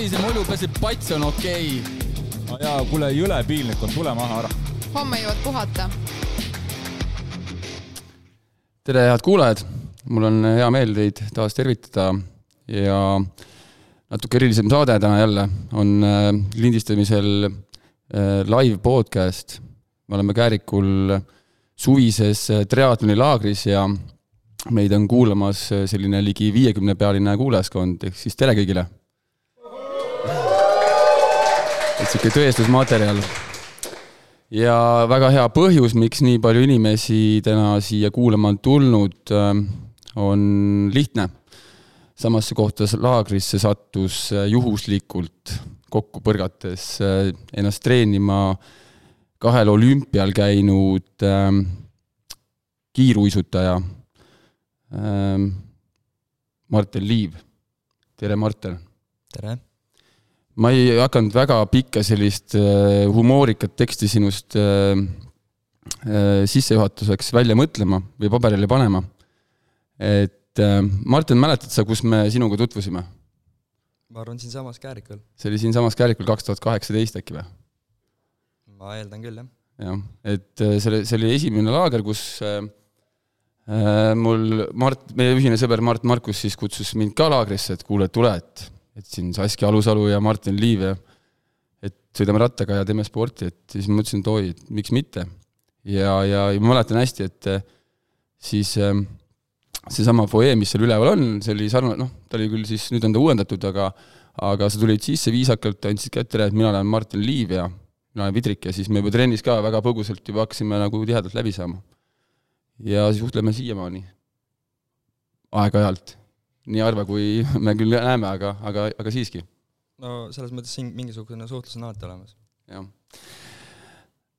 Savise mulju, peaasi, et pats on okei okay.. ja kuule, jõle piinlik on, tule maha ära. homme jõuad puhata. tere, head kuulajad, mul on hea meel teid taas tervitada ja natuke erilisem saade täna jälle on äh, lindistamisel äh, live podcast. me oleme Käärikul suvises äh, triatloni laagris ja meid on kuulamas selline ligi viiekümne pealine kuulajaskond, ehk siis tere kõigile et sihuke tõestusmaterjal. ja väga hea põhjus, miks nii palju inimesi täna siia kuulama on tulnud, äh, on lihtne. samasse kohta laagrisse sattus äh, juhuslikult kokku põrgates äh, ennast treenima kahel olümpial käinud äh, kiiruisutaja äh, Martin Liiv. tere, Martin! tere! Ma ei hakanud väga pikka sellist äh, humoorikat teksti sinust äh, äh, sissejuhatuseks välja mõtlema või paberile panema. et Martin, mäletad sa, kus me sinuga tutvusime? ma arvan, siinsamas Käärikul. see oli siinsamas Käärikul kaks tuhat kaheksateist äkki või? ma eeldan küll, jah. jah, et äh, see oli, esimene laager, kus äh, mul Mart, meie ühine sõber Mart Markus siis kutsus mind ka laagrisse, et kuule, tule, et et siin Saskia Alusalu ja Martin Liiv ja et sõidame rattaga ja teeme sporti, et siis ma mõtlesin, et oi, et miks mitte. ja, ja, ja ma mäletan hästi, et äh, siis äh, seesama fuajee, mis seal üleval on, see oli sarnane, noh, ta oli küll siis, nüüd on ta uuendatud, aga aga sa tulid sisse viisakalt, andsid kätt, tere, et mina olen Martin Liiv ja mina olen Vidrik ja siis me juba trennis ka väga põgusalt juba hakkasime nagu tihedalt läbi saama. ja suhtleme siiamaani. aeg-ajalt nii harva, kui me küll näeme, aga, aga, aga siiski. no selles mõttes siin mingisugune suhtlus on alati olemas. jah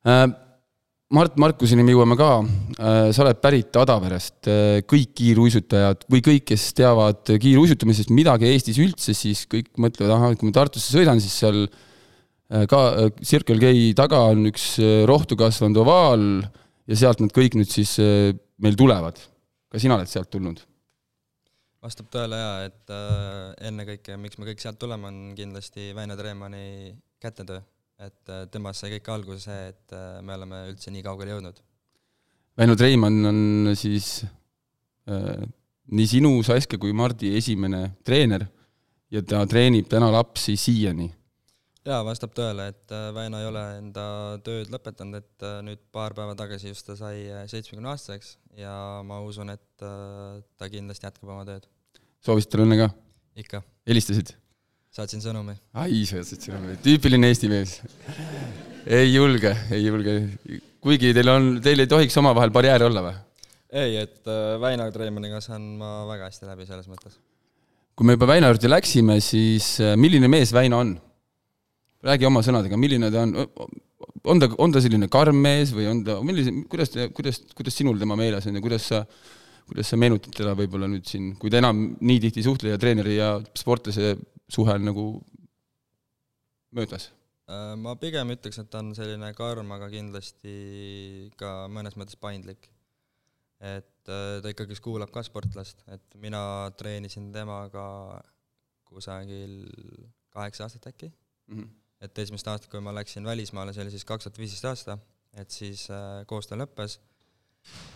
äh,. Mart Markuseni me jõuame ka äh,, sa oled pärit Adaverest äh,, kõik kiiruisutajad või kõik, kes teavad kiiruisutamisest midagi Eestis üldse, siis kõik mõtlevad, ahah, kui ma Tartusse sõidan, siis seal ka Circle K taga on üks rohtu kasvanud ovaal ja sealt nad kõik nüüd siis meil tulevad. ka sina oled sealt tulnud vastab tõele jaa, et äh, ennekõike, miks me kõik sealt tuleme, on kindlasti Väino Treemani kätetöö. et äh, temast sai kõik alguse et äh, me oleme üldse nii kaugele jõudnud. Väino Treimann on siis äh, nii sinu, Saskia kui Mardi esimene treener ja ta treenib täna lapsi siiani. Jaa, vastab tõele, et äh, Väino ei ole enda tööd lõpetanud, et äh, nüüd paar päeva tagasi just ta sai äh, seitsmekümne aastaseks ja ma usun, et ta kindlasti jätkab oma tööd. soovisid talle õnne ka? ikka. helistasid? saatsin sõnumi. ai, saatsid sõnumi, tüüpiline Eesti mees. ei julge, ei julge. kuigi teil on, teil ei tohiks omavahel barjääre olla või? ei, et Väino Treimaniga saan ma väga hästi läbi selles mõttes. kui me juba Väino juurde läksime, siis milline mees Väino on? Räägi oma sõnadega, milline ta on, on ta, on ta selline karm mees või on ta, millise, kuidas, kuidas, kuidas sinul tema meeles on ja kuidas sa, kuidas sa meenutad teda võib-olla nüüd siin, kui te enam nii tihti ei suhtle ja treeneri ja sportlase suhe on nagu möödas? Äh, ma pigem ütleks, et ta on selline karm, aga kindlasti ka mõnes mõttes paindlik. et äh, ta ikkagi kuulab ka sportlast, et mina treenisin temaga kusagil kaheksa aastat äkki mm. -hmm et esimest aastat, kui ma läksin välismaale, see oli siis kaks tuhat viisteist aasta, et siis äh, koostöö lõppes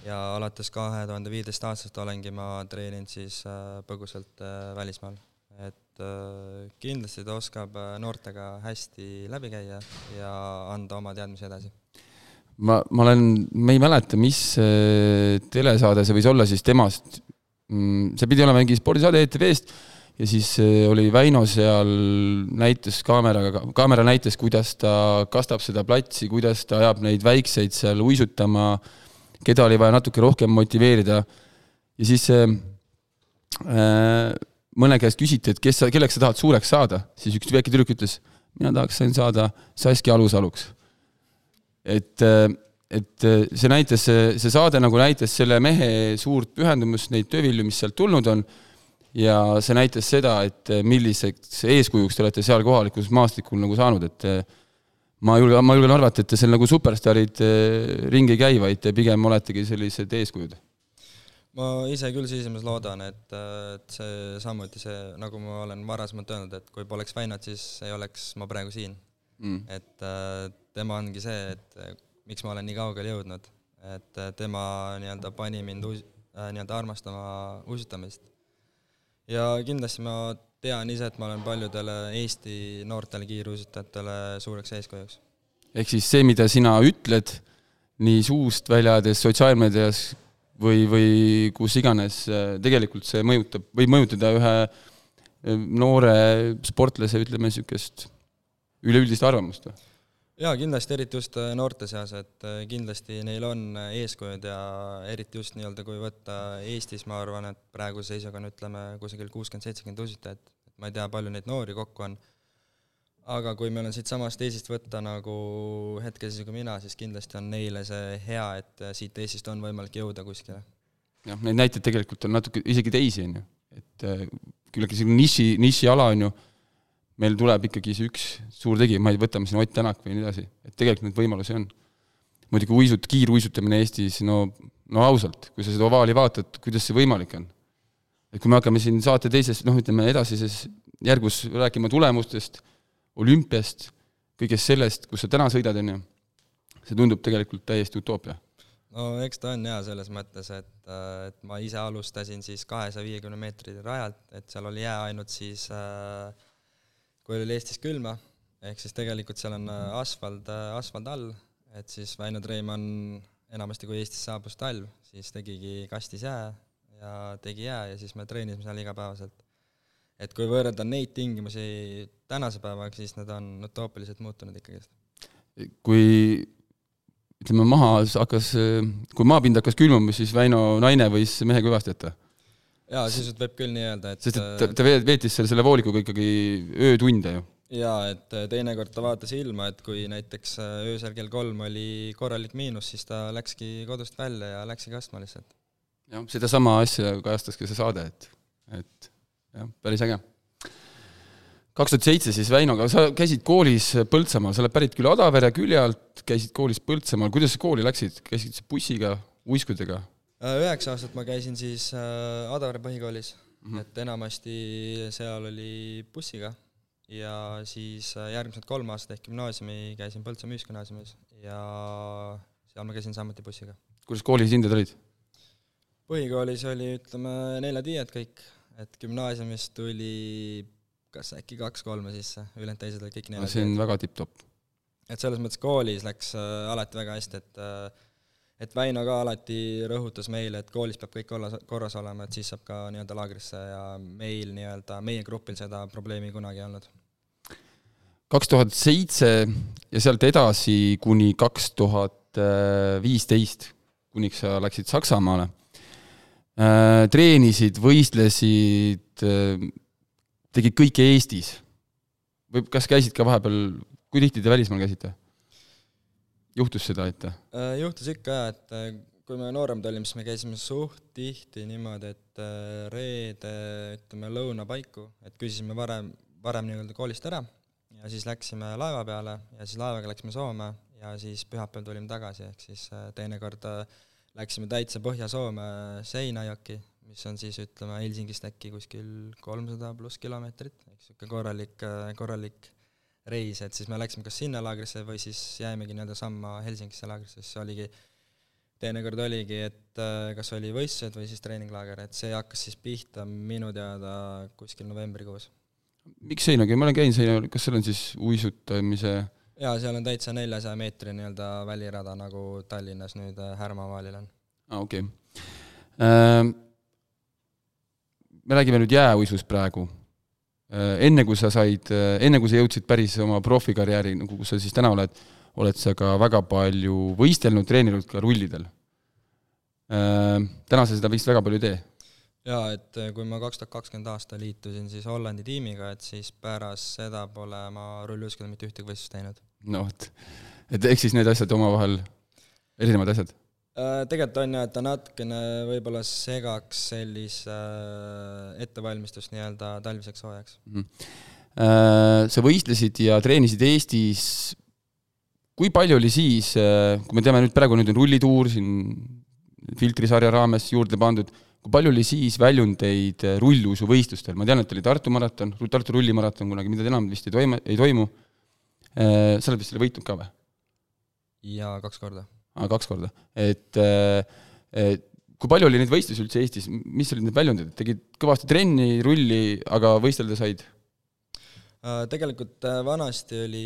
ja alates kahe tuhande viieteist aastast olengi ma treeninud siis äh, põgusalt äh, välismaal. et äh, kindlasti ta oskab äh, noortega hästi läbi käia ja anda oma teadmisi edasi. ma, ma olen, ma ei mäleta, mis äh, telesaade see võis olla siis temast mm,, see pidi olema mingi spordisaade ETV-st ja siis äh, oli Väino seal, näitas kaameraga, kaamera näitas, kuidas ta kastab seda platsi, kuidas ta ajab neid väikseid seal uisutama, keda oli vaja natuke rohkem motiveerida. ja siis äh, mõne käest küsiti, et kes sa, kelleks sa tahad suureks saada, siis üks väike tüdruk ütles, mina tahaksin saada Saskia Alusaluks. et, et see näitas, see saade nagu näitas selle mehe suurt pühendumust, neid töövilju, mis sealt tulnud on ja see näitas seda, et eh, milliseks eeskujuks te olete seal kohalikul maastikul nagu saanud, et eh, ma julgen, ma julgen arvata, et te seal nagu superstaarid eh, ringi ei käi, vaid te pigem oletegi sellised eeskujud. ma ise küll sisimas loodan, et, et see samuti see, nagu ma olen varasemalt öelnud, et kui poleks Väinot, siis ei oleks ma praegu siin mm.. et tema ongi see, et miks ma olen nii kaugele jõudnud, et tema nii-öelda pani mind uus, äh, nii-öelda armastama uisutamist. Ja kindlasti ma tean ise, et ma olen paljudele Eesti noortele kiiruisutajatele suureks eeskujuks. ehk siis see, mida sina ütled, nii suust välja ajades sotsiaalmeedias või, või kus iganes, tegelikult see mõjutab, võib mõjutada ühe eh, noore sportlase, ütleme niisugust üleüldist arvamust või? Jaa, kindlasti, eriti just eh, noorte seas, et eh, kindlasti neil on eeskujud ja eriti just nii-öelda, kui võtta Eestis, ma arvan, et praeguse seisuga on ütleme kusagil kuuskümmend, seitsekümmend usutajat, et ma ei tea, palju neid noori kokku on aga kui meil on siitsamast Eestist võtta nagu hetkeseisuga mina, siis kindlasti on neile see hea, et siit Eestist on võimalik jõuda kuskile. jah, neid näiteid tegelikult on natuke, isegi teisi, on ju, et äh, küllaltki selline niši, nišiala on ju, meil tuleb ikkagi see üks suur tegija, ma ei, võtame siin Ott Tänak või nii edasi, et tegelikult neid võimalusi on. muidugi uisut-, kiiruisutamine Eestis, no, no ausalt, kui sa seda ovaali vaatad, kuidas see võimalik on? et kui me hakkame siin saate teises, noh, ütleme edasises järgus rääkima tulemustest, olümpiast, kõigest sellest, kus sa täna sõidad, on ju, see tundub tegelikult täiesti utoopia. no eks ta on hea selles mõttes, et, et ma ise alustasin siis kahesaja viiekümne meetri rajalt, et seal oli jää ainult siis, kui oli Eestis külma, ehk siis tegelikult seal on asfalt, asfalt all, et siis Väino Treimann enamasti, kui Eestisse saabus talv, siis tegigi kastis jää ja tegi jää ja siis me treenisime seal igapäevaselt et kui võrrelda neid tingimusi tänase päevaga, siis need on utoopiliselt muutunud ikkagist. kui ütleme, maha hakkas, kui maapind hakkas külmuma, siis Väino naine võis mehega hüvasti jätta? Jaa, sisuliselt võib küll nii öelda, et sest et ta, ta veetis seal selle voolikuga ikkagi öötunde ju? jaa, et teinekord ta vaatas ilma, et kui näiteks öösel kell kolm oli korralik miinus, siis ta läkski kodust välja ja läkski kastma lihtsalt. jah, sedasama asja kajastas ka see saade, et, et jah, päris äge. kaks tuhat seitse siis Väinoga, sa käisid koolis Põltsamaal, sa oled pärit küll Adavere külje alt, käisid koolis Põltsamaal, kuidas sa kooli läksid, käisid bussiga, uiskudega? Äh, üheksa aastat ma käisin siis äh, Adavere põhikoolis mm, -hmm. et enamasti seal oli bussiga ja siis äh, järgmised kolm aastat ehk gümnaasiumi käisin Põltsamaa Ühisgümnaasiumis ja seal ma käisin samuti bussiga. kuidas koolis hinded olid? põhikoolis oli, ütleme, neljad-viied kõik, et gümnaasiumis tuli kas äkki kaks-kolme sisse, ülejäänud teised olid kõik neljad. see on väga tipp-topp. et selles mõttes koolis läks alati väga hästi, et äh, et Väino ka alati rõhutas meile, et koolis peab kõik olla, korras olema, et siis saab ka nii-öelda laagrisse ja meil nii-öelda, meie grupil seda probleemi kunagi ei olnud. kaks tuhat seitse ja sealt edasi kuni kaks tuhat viisteist, kuniks sa läksid Saksamaale Äh, treenisid, võistlesid, äh, tegid kõike Eestis? või kas käisid ka vahepeal, kui tihti te välismaal käisite? Juhtus seda, et? Äh, juhtus ikka jaa, et kui me nooremad olime, siis me käisime suht tihti niimoodi, et reede ütleme lõuna paiku, et küsisime varem, varem nii-öelda koolist ära ja siis läksime laeva peale ja siis laevaga läksime Soome ja siis pühapäeval tulime tagasi, ehk siis teinekord äh, läksime täitsa Põhja-Soome Seinäjoki, mis on siis ütleme Helsingist äkki kuskil kolmsada pluss kilomeetrit, eks niisugune korralik, korralik reis, et siis me läksime kas sinna laagrisse või siis jäimegi nii-öelda samma Helsingisse laagrisse, siis oligi, teinekord oligi, et äh, kas oli võistlused või siis treeninglaager, et see hakkas siis pihta minu teada kuskil novembrikuus. miks Seinagi, ma olen käinud Seinal, kas seal on siis uisutamise jaa, seal on täitsa neljasaja meetri nii-öelda välirada, nagu Tallinnas nüüd äh, Härmavaalil on. aa, okei okay. ähm,. me räägime nüüd jääuisust praegu. Enne kui sa said, äh, enne kui sa jõudsid päris oma profikarjääri, nagu kus sa siis täna oled, oled sa ka väga palju võistelnud, treeninud ka rullidel äh,. täna sa seda vist väga palju ei tee jaa, et äh, kui ma kaks tuhat kakskümmend aasta liitusin siis Hollandi tiimiga, et siis pärast seda pole ma rulluiskudel mitte ühtegi võistlust teinud. no vot, et ehk siis need asjad omavahel, erinevad asjad? Äh, tegelikult on jah, et ta natukene võib-olla segaks sellise äh, ettevalmistust nii-öelda talviseks hoojaks mm. Sa võistlesid ja treenisid Eestis, kui palju oli siis, kui me teame nüüd praegu nüüd on rullituur siin filtrisarja raames juurde pandud, kui palju oli siis väljundeid rulluisuvõistlustel, ma tean, et oli Tartu maraton, Tartu rullimaraton kunagi, mida enam vist ei toime, ei toimu. Sa oled vist selle võitnud ka või? jaa, kaks korda. Kaks korda, et et kui palju oli neid võistlusi üldse Eestis, mis olid need väljundid, tegid kõvasti trenni, rulli, aga võistelda said? Tegelikult vanasti oli,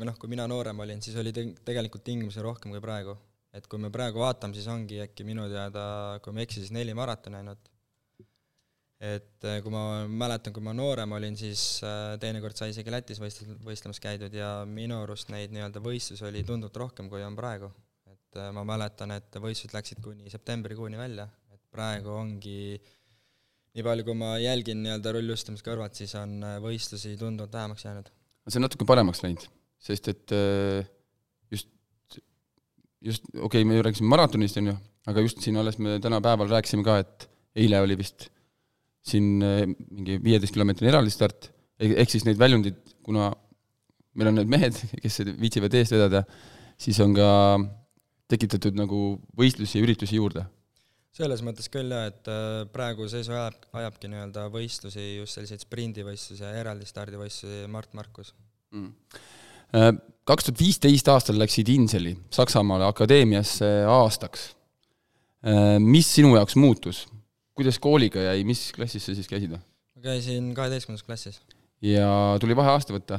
või noh, kui mina noorem olin, siis oli te-, tegelikult tingimusi rohkem kui praegu et kui me praegu vaatame, siis ongi äkki minu teada, kui ma ei eksi, siis neli maratoni ainult. et äh, kui ma mäletan, kui ma noorem olin, siis äh, teinekord sai isegi Lätis võistel-, võistlemas käidud ja minu arust neid nii-öelda võistlusi oli tunduvalt rohkem, kui on praegu. Et äh, ma mäletan, et võistlused läksid kuni septembrikuuni välja, et praegu ongi nii palju, kui ma jälgin nii-öelda rullustamist kõrvalt, siis on võistlusi tunduvalt vähemaks jäänud. see on natuke paremaks läinud, sest et just just, okei okay,, me rääkisime maratonist, on ju, aga just siin alles me täna päeval rääkisime ka, et eile oli vist siin mingi viieteistkilomeetrine eraldistart, ehk siis neid väljundeid, kuna meil on need mehed, kes viitsivad eest vedada, siis on ka tekitatud nagu võistlusi ja üritusi juurde. selles mõttes küll jah, et äh, praegu seisu ajab, ajabki nii-öelda võistlusi, just selliseid sprindivõistlusi ja eraldi stardivõistlusi Mart Markus mm Äh, kaks tuhat viisteist aastal läksid Inseli Saksamaale akadeemiasse aastaks. Äh, mis sinu jaoks muutus? kuidas kooliga jäi, mis klassis sa siis käisid või? ma käisin kaheteistkümnendas klassis. ja tuli vaheaasta võtta?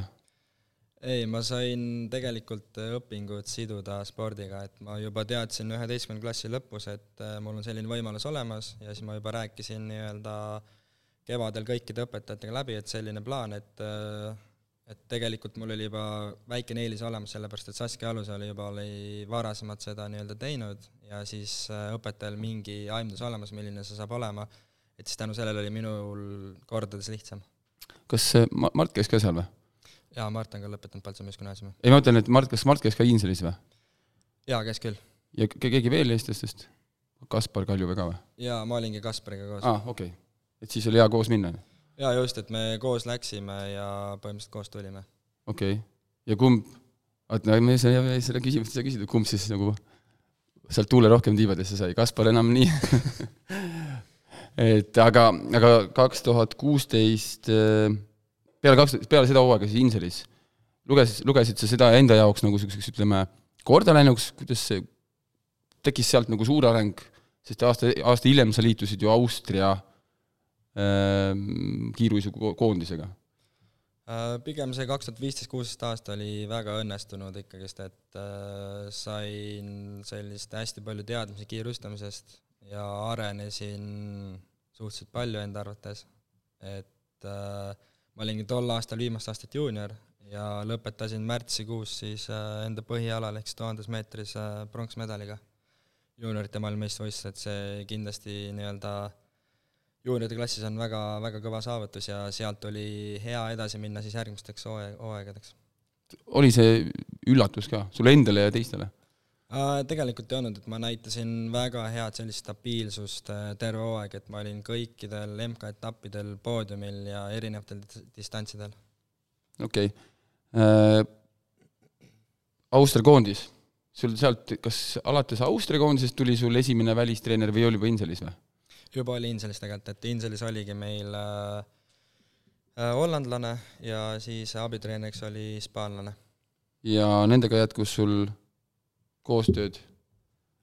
Ei, ma sain tegelikult õpingud siduda spordiga, et ma juba teadsin üheteistkümnenda klassi lõpus, et äh, mul on selline võimalus olemas ja siis ma juba rääkisin nii-öelda kevadel kõikide õpetajatega läbi, et selline plaan, et et tegelikult mul oli juba väikene eelis olemas, sellepärast et Saskia Alusalu juba oli varasemalt seda nii-öelda teinud ja siis äh, õpetajal mingi aimdus olemas, milline see saab olema, et siis tänu sellele oli minul kordades lihtsam. kas Ma-, Mart käis ka seal või? Jaa, Mart on ka lõpetanud Paltsamäe gümnaasiumi. ei, ma mõtlen, et Mart, kas Mart käis ka Inselis või? jaa, käis küll. ja keegi veel eestlastest? Kaspar Kaljuväe ka või? jaa, ma olingi Kaspariga koos. aa ah,, okei okay.. et siis oli hea koos minna? jaa, just, et me koos läksime ja põhimõtteliselt koos tulime. okei okay., ja kumb, oot, no me seda, seda küsimust ei saa küsida, kumb siis nagu sealt tuule rohkem tiivadesse sai, Kaspar enam nii et aga, aga kaks tuhat kuusteist, äh, peale kaks, peale seda hooaega siis Inseris, lugesid, lugesid sa seda enda jaoks nagu niisuguseks, ütleme, korda läinuks, kuidas see, tekkis sealt nagu suur areng, sest aasta, aasta hiljem sa liitusid ju Austria Ehm, kiiruisukoondisega? Äh, pigem see kaks tuhat viisteist, kuusteist aasta oli väga õnnestunud ikkagist, et äh, sain sellist hästi palju teadmisi kiirustamisest ja arenesin suhteliselt palju enda arvates, et äh, ma olingi tol aastal viimast aastat juunior ja lõpetasin märtsikuus siis äh, enda põhialal ehk siis tuhandes meetris äh, pronksmedaliga juuniorite maailmameistrivõistlused, see kindlasti nii-öelda juunioride klassis on väga, väga kõva saavutus ja sealt oli hea edasi minna siis järgmisteks hooaeg, hooaegadeks. oli see üllatus ka sulle endale ja teistele? Tegelikult ei olnud, et ma näitasin väga head sellist stabiilsust äh, terve hooaeg, et ma olin kõikidel MK-etappidel poodiumil ja erinevatel distantsidel. okei okay. äh,. Austria koondis, sul sealt, kas alates Austria koondisest tuli sul esimene välistreener või oli juba Inselis või? juba oli Inselis tegelikult, et Inselis oligi meil äh, äh, hollandlane ja siis abitreeneriks oli hispaanlane. ja nendega jätkus sul koostööd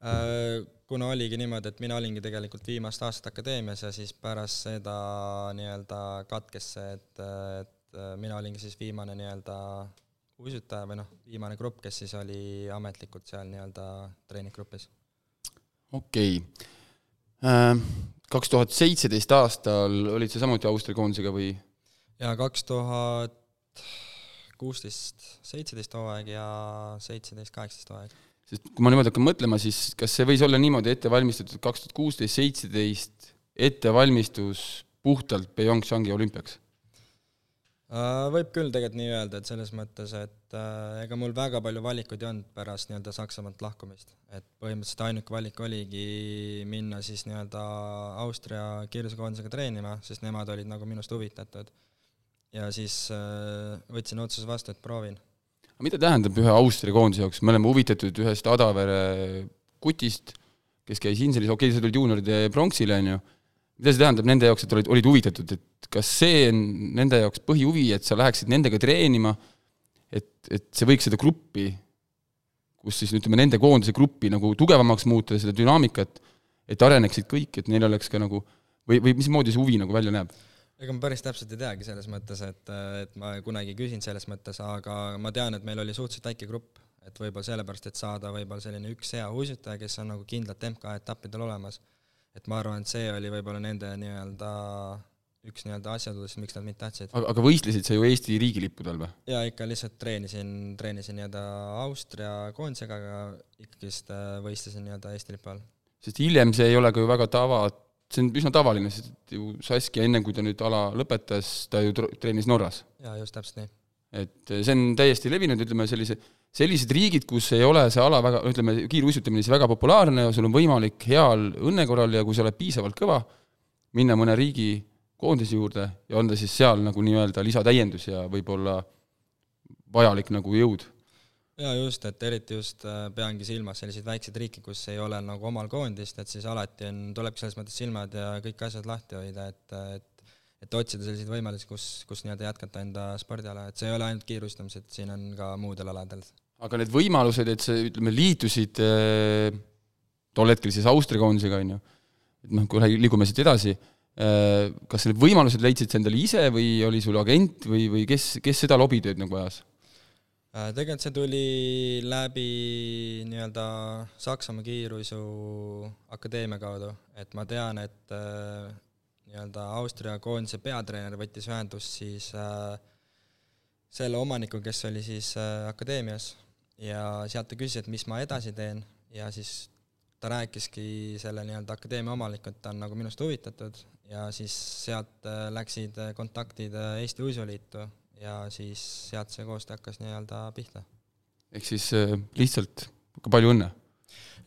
äh,? kuna oligi niimoodi, et mina olingi tegelikult viimast aastat akadeemias ja siis pärast seda nii-öelda katkes see, et, et mina olingi siis viimane nii-öelda uisutaja või noh, viimane grupp, kes siis oli ametlikult seal nii-öelda treeninggrupis. okei okay. äh,, kaks tuhat seitseteist aastal olid sa samuti Austria koondisega või? jaa, kaks tuhat kuusteist, seitseteist hooaeg ja seitseteist, kaheksateist hooaeg. Sest kui ma niimoodi hakkan mõtlema, siis kas see võis olla niimoodi ette valmistatud kaks tuhat kuusteist, seitseteist ettevalmistus puhtalt Pyeongchangi olümpiaks? Äh, võib küll tegelikult nii öelda, et selles mõttes, et äh, ega mul väga palju valikuid ei olnud pärast nii-öelda Saksamaalt lahkumist. et põhimõtteliselt ainuke valik oligi minna siis nii-öelda Austria kiirusekoondisega treenima, sest nemad olid nagu minust huvitatud. ja siis äh, võtsin otsuse vastu, et proovin. Mida tähendab ühe Austria koondise jaoks, me oleme huvitatud ühest Adavere kutist, kes käis Inselis, okei okay,, sa tulid juunioride pronksile, on ju, mida see tähendab nende jaoks, et olid, olid huvitatud, et kas see on nende jaoks põhihuvi, et sa läheksid nendega treenima, et, et see võiks seda gruppi, kus siis ütleme, nende koondise gruppi nagu tugevamaks muuta seda dünaamikat, et areneksid kõik, et neil oleks ka nagu või, või mismoodi see huvi nagu välja näeb? Ega ma päris täpselt ei teagi selles mõttes, et, et ma kunagi ei küsinud selles mõttes, aga ma tean, et meil oli suhteliselt väike grupp, et võib-olla sellepärast, et saada võib-olla selline üks hea uisutaja, kes on nagu kindlalt MK-etappidel olemas. et ma arvan, et see oli võib-olla nende nii-öelda üks nii-öelda asjadest, miks nad mind tahtsid. aga, aga võistlesid sa ju Eesti riigilippude all või? jaa, ikka lihtsalt treenisin, treenisin nii-öelda Austria koondisega, aga ikkagist äh, võistlesin nii-öelda Eesti lipu all. sest hiljem see ei ole ka ju väga tava, see on üsna tavaline, sest ju Saskia enne, kui ta nüüd ala lõpetas, ta ju treenis Norras. jaa, just täpselt nii. et see on täiesti levinud, ütleme sellise, sellised riigid, kus ei ole see ala väga, ütleme, kiiruisutamine siis väga populaarne ja sul on võimalik heal õnne korral ja kui sa oled piisavalt kõva, minna mõne riigi koondise juurde ja anda siis seal nagu nii-öelda lisatäiendus ja võib-olla vajalik nagu jõud jaa, just, et eriti just äh, peangi silmas selliseid väikseid riike, kus ei ole nagu omal koondist, et siis alati on, tulebki selles mõttes silmad ja kõik asjad lahti hoida, et, et et otsida selliseid võimalusi, kus, kus nii-öelda jätkata enda spordiala, et see ei ole ainult kiirustamine, et siin on ka muudel aladel. aga need võimalused, et sa, ütleme, liitusid äh, tol hetkel siis Austria koondisega, on ju, et noh, kui liigume siit edasi äh,, kas need võimalused leidsid sa endale ise või oli sul agent või, või kes, kes seda lobitööd nagu ajas? Äh, tegelikult see tuli läbi nii-öelda Saksamaa kiiruisu akadeemia kaudu, et ma tean, et äh, nii-öelda Austria koondise peatreener võttis ühendust siis äh, selle omanikuga, kes oli siis äh, akadeemias. Ja sealt ta küsis, et mis ma edasi teen. Ja siis ta rääkiski selle nii-öelda akadeemia omanikku, et ta on nagu minust huvitatud. Ja siis sealt äh, läksid kontaktid äh, Eesti Uisuliitu ja siis sealt see koostöö hakkas nii-öelda pihta. ehk siis äh, lihtsalt ka palju õnne!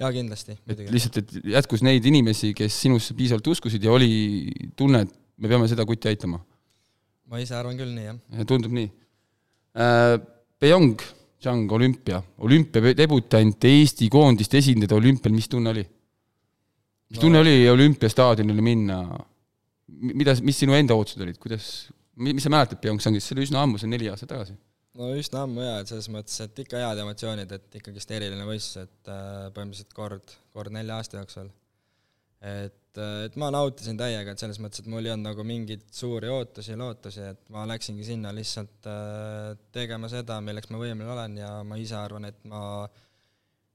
jaa, kindlasti, muidugi. lihtsalt, et jätkus neid inimesi, kes sinusse piisavalt uskusid ja oli tunne, et me peame seda kuti aitama? ma ise arvan küll nii, jah. tundub nii äh,. Peyong, Zhang, olümpia, olümpiadebutant, Eesti koondist esindada olümpial, mis tunne oli? mis no. tunne oli olümpiastaadionile minna? mida, mis sinu enda ootused olid, kuidas, mis sa mäletad Pyeongchangist, see oli üsna ammu, see neli aastat tagasi? no üsna ammu jaa, et selles mõttes, et ikka head emotsioonid, et ikkagist eriline võistlus, et äh, põhimõtteliselt kord, kord nelja aasta jooksul. et, äh, et ma nautisin täiega, et selles mõttes, et mul ei olnud nagu mingeid suuri ootusi, lootusi, et ma läksingi sinna lihtsalt äh, tegema seda, milleks ma võimeline olen ja ma ise arvan, et ma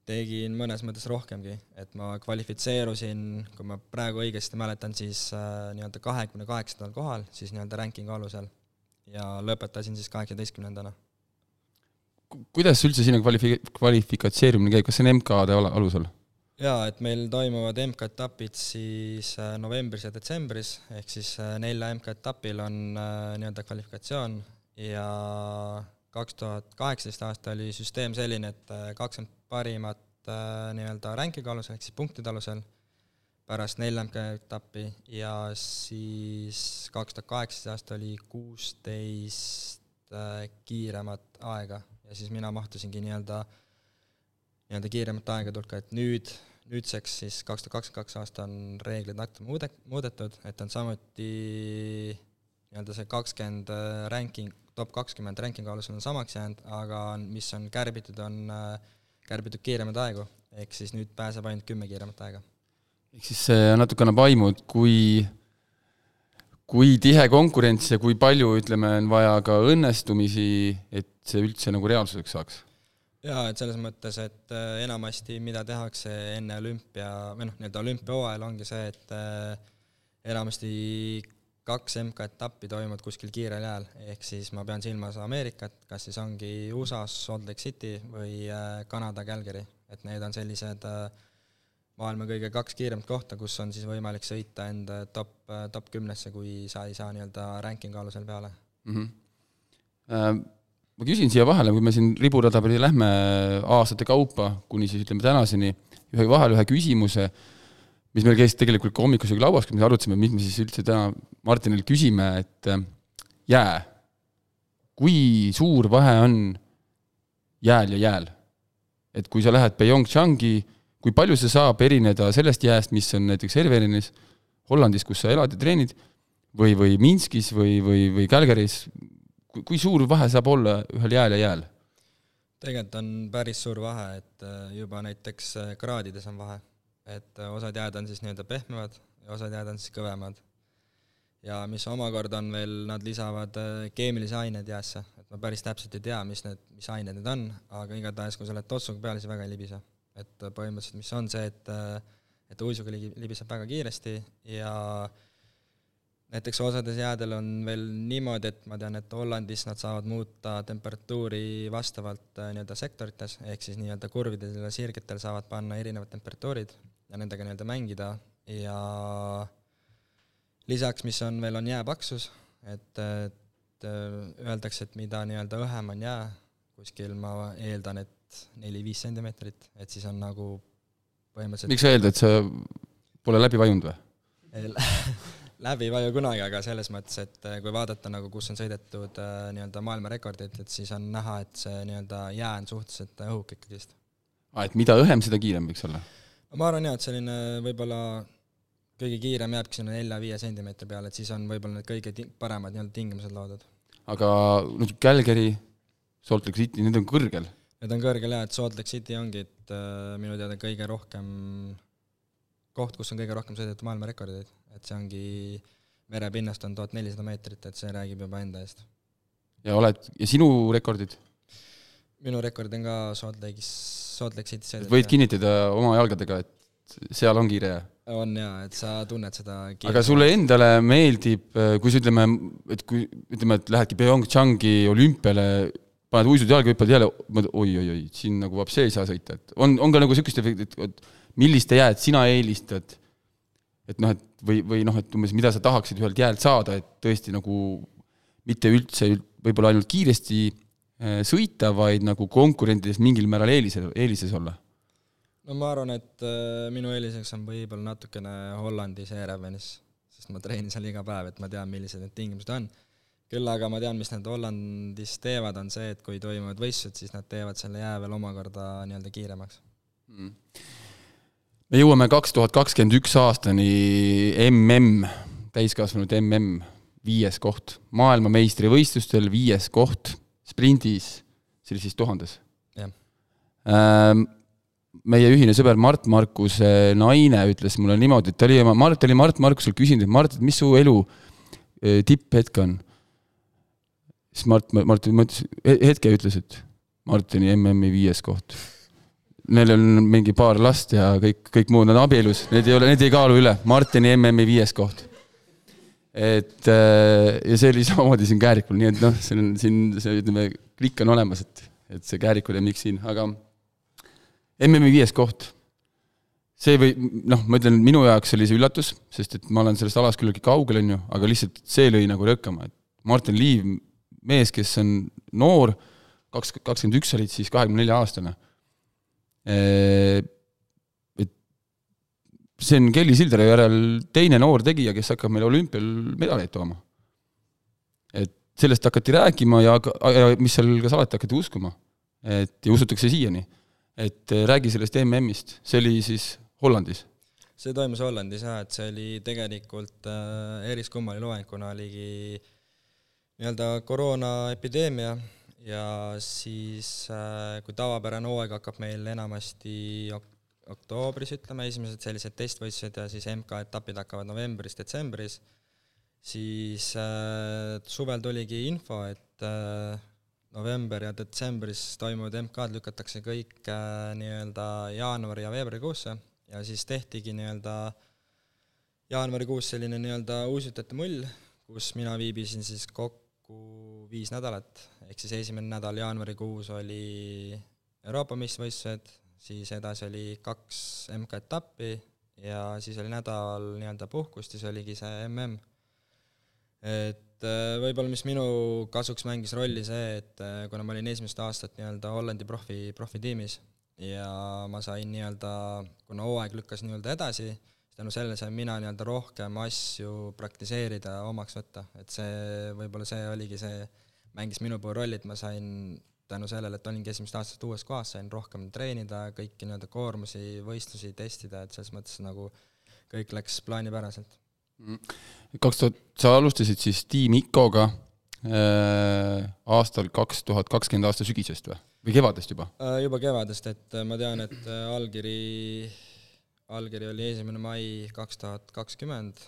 tegin mõnes mõttes rohkemgi, et ma kvalifitseerusin, kui ma praegu õigesti mäletan, siis äh, nii-öelda kahekümne kaheksandal kohal, siis nii-öelda rankingu alusel. ja lõpetasin siis kaheksateistkümnendana. kuidas üldse sinna kvalifi-, kvalifikatseerumine käib, kas see on MK-de alusel? jaa, et meil toimuvad MK-etapid siis äh, novembris ja detsembris, ehk siis äh, nelja MK-etapil on äh, nii-öelda kvalifikatsioon ja kaks tuhat kaheksateist aasta oli süsteem selline, et äh, kakskümmend parimat äh, nii-öelda ranking'u alusel, ehk siis punktide alusel, pärast neljandat etappi ja siis kaks tuhat kaheksateist aasta oli kuusteist äh, kiiremat aega. Ja siis mina mahtusingi nii-öelda, nii-öelda kiiremat aega tulka, et nüüd, nüüdseks siis kaks tuhat kakskümmend kaks aasta on reeglid natuke muude-, muudetud, et on samuti nii-öelda see kakskümmend ranking top kakskümmend rankingu alusel on samaks jäänud, aga mis on kärbitud, on äh, kärbitud kiiremaid aegu, ehk siis nüüd pääseb ainult kümme kiiremat aega. ehk siis see natuke annab aimu, et kui kui tihe konkurents ja kui palju, ütleme, on vaja ka õnnestumisi, et see üldse nagu reaalsuseks saaks? jaa, et selles mõttes, et äh, enamasti mida tehakse enne olümpia, või noh, nii-öelda olümpiahooajal ongi see, et äh, enamasti kaks MK-etappi toimuvad kuskil kiirel ajal, ehk siis ma pean silmas Ameerikat, kas siis ongi USA-s Salt Lake City või äh, Kanada Calgary, et need on sellised äh, maailma kõige kaks kiiremat kohta, kus on siis võimalik sõita enda top, äh, top kümnesse, kui sa ei saa nii-öelda rankingu alusel peale mm. -hmm. Ma küsin siia vahele, kui me siin riburada pidi lähme aastate kaupa, kuni siis ütleme tänaseni, ühe vahele ühe küsimuse, mis meil käis tegelikult ka hommikusöögi lauas, kui me arutasime, mis me siis üldse täna Martinil küsime, et äh, jää, kui suur vahe on jääl ja jääl? et kui sa lähed Pyeongchangi, kui palju see saab erineda sellest jääst, mis on näiteks Hervelinis Hollandis, kus sa elad ja treenid, või, või Minskis või, või, või Calgary's, kui suur vahe saab olla ühel jääl ja jääl? tegelikult on päris suur vahe, et äh, juba näiteks äh, kraadides on vahe. Et äh, osad jääd on siis nii-öelda pehmemad ja osad jääd on siis kõvemad. ja mis omakorda on veel, nad lisavad keemilisi aineid jäässe, et ma päris täpselt ei tea, mis need, mis ained need on, aga igatahes, kui sa oled totsuga peal, siis väga ei libise. et põhimõtteliselt, mis on see, et et uisuga libiseb väga kiiresti ja äh, näiteks osades jäädel on veel niimoodi, et ma tean, et Hollandis nad saavad muuta temperatuuri vastavalt äh, nii-öelda sektorites, ehk siis nii-öelda kurvidel ja sirgetel saavad panna erinevad temperatuurid ja nendega nii-öelda mängida ja lisaks, mis on veel, on jää paksus, et, et äh, öeldakse, et mida nii-öelda õhem on jää, kuskil ma eeldan, et neli-viis sentimeetrit, et siis on nagu põhimõtteliselt miks sa eeldad, sa pole läbi vajunud või? läbi ei vaju kunagi, aga selles mõttes, et äh, kui vaadata nagu, kus on sõidetud äh, nii-öelda maailmarekordit, et siis on näha, et see nii-öelda jää on suhteliselt õhuk ikkagist. aa, et mida õhem, seda kiirem võiks olla? Ma arvan jaa, et selline võib-olla kõige kiirem jääbki sinna nelja-viie sentimeetri peale, et siis on võib-olla need kõige ti-, paremad nii-öelda tingimused loodud. aga noh, Calgary, Salt Lake City, need on kõrgel? Need on kõrgel jaa, et Salt Lake City ongi, et äh, minu teada kõige rohkem koht, kus on kõige rohkem sõidetud maailmarekordeid, et see ongi, merepinnast on tuhat nelisada meetrit, et see räägib juba enda eest. ja oled, ja sinu rekordid? minu rekord on ka Salt Lake'is, Salt Lake City's sõidetud. võid kinnitada oma jalgadega, et seal on kiire? on jaa, et sa tunned seda kiire. aga sulle endale meeldib, kui sa ütleme, et kui ütleme, et lähedki PyeongChangi olümpiale, paned uisud jalga, hüppad jälle, oi-oi-oi, siin nagu vapsi ei saa sõita, et on, on ka nagu niisugust efekti, et, millist jääd sina eelistad, et noh, et või, või noh, et umbes mida sa tahaksid ühelt jäält saada, et tõesti nagu mitte üldse võib-olla ainult kiiresti äh, sõita, vaid nagu konkurentides mingil määral eelise, eelises olla? no ma arvan, et äh, minu eeliseks on võib-olla natukene Hollandis Erevenis, sest ma treenin seal iga päev, et ma tean, millised need tingimused on. küll aga ma tean, mis nad Hollandis teevad, on see, et kui toimuvad võistlused, siis nad teevad selle jää veel omakorda nii-öelda kiiremaks mm me jõuame kaks tuhat kakskümmend üks aastani mm, täiskasvanute mm, viies koht, maailmameistrivõistlustel viies koht, sprindis, siis tuhandes. Ähm, meie ühine sõber Mart Markuse naine ütles mulle niimoodi, et ta oli, Mart oli Mart Markuselt küsinud, et Mart, et mis su elu äh, tipphetk on? siis Mart, Mart mõtles, hetke ütles, et Martini MM-i viies koht neil on mingi paar last ja kõik, kõik muud on abielus, need ei ole, need ei kaalu üle. Martini MM-i viies koht. Et äh, ja see oli samamoodi siin Käärikul, nii et noh, see on siin see ütleme, klikk on olemas, et, et see Käärikul ja miks siin, aga MM-i viies koht. see või noh, ma ütlen, minu jaoks oli see üllatus, sest et ma olen sellest alast küllaltki kaugel, on ju, aga lihtsalt see lõi nagu rõkkama, et Martin Liiv, mees, kes on noor, kaks, kakskümmend üks olid siis kahekümne nelja aastane et see on Kelly Sildre järel teine noor tegija, kes hakkab meile olümpial medaleid tooma. et sellest hakati rääkima ja, ja mis seal ka salata, hakati uskuma. et ja usutakse siiani. et räägi sellest MM-ist, see oli siis Hollandis? see toimus Hollandis jah, et see oli tegelikult äh, eriskummaline loeng, kuna oligi nii-öelda koroonaepideemia ja siis äh, kui tavapärane hooaeg hakkab meil enamasti ok oktoobris, ütleme, esimesed sellised testvõistlused ja siis MK-etapid hakkavad novembris-detsembris, siis äh, suvel tuligi info, et äh, november ja detsembris toimuvad MK-d lükatakse kõik äh, nii-öelda jaanuari ja veebruarikuusse ja siis tehtigi nii-öelda jaanuarikuus selline nii-öelda uisutajate mull, kus mina viibisin siis kokku viis nädalat, ehk siis esimene nädal jaanuarikuus oli Euroopa meistrivõistlused, siis edasi oli kaks MK-etappi ja siis oli nädal nii-öelda puhkust ja siis oligi see mm. et äh, võib-olla mis minu kasuks mängis rolli see, et äh, kuna ma olin esimest aastat nii-öelda Hollandi profi, profitiimis ja ma sain nii-öelda, kuna hooaeg lükkas nii-öelda edasi, tänu sellele sain mina nii-öelda rohkem asju praktiseerida, omaks võtta, et see, võib-olla see oligi see, mängis minu puhul rolli, et ma sain tänu sellele, et olingi esimest aastat uues kohas, sain rohkem treenida, kõiki nii-öelda koormusi, võistlusi testida, et selles mõttes nagu kõik läks plaanipäraselt. kaks tuhat, sa alustasid siis Tiim Icoga äh, aastal kaks tuhat kakskümmend aasta sügisest või, või kevadest juba? Äh, juba kevadest, et äh, ma tean, et äh, allkiri, allkiri oli esimene mai kaks tuhat kakskümmend,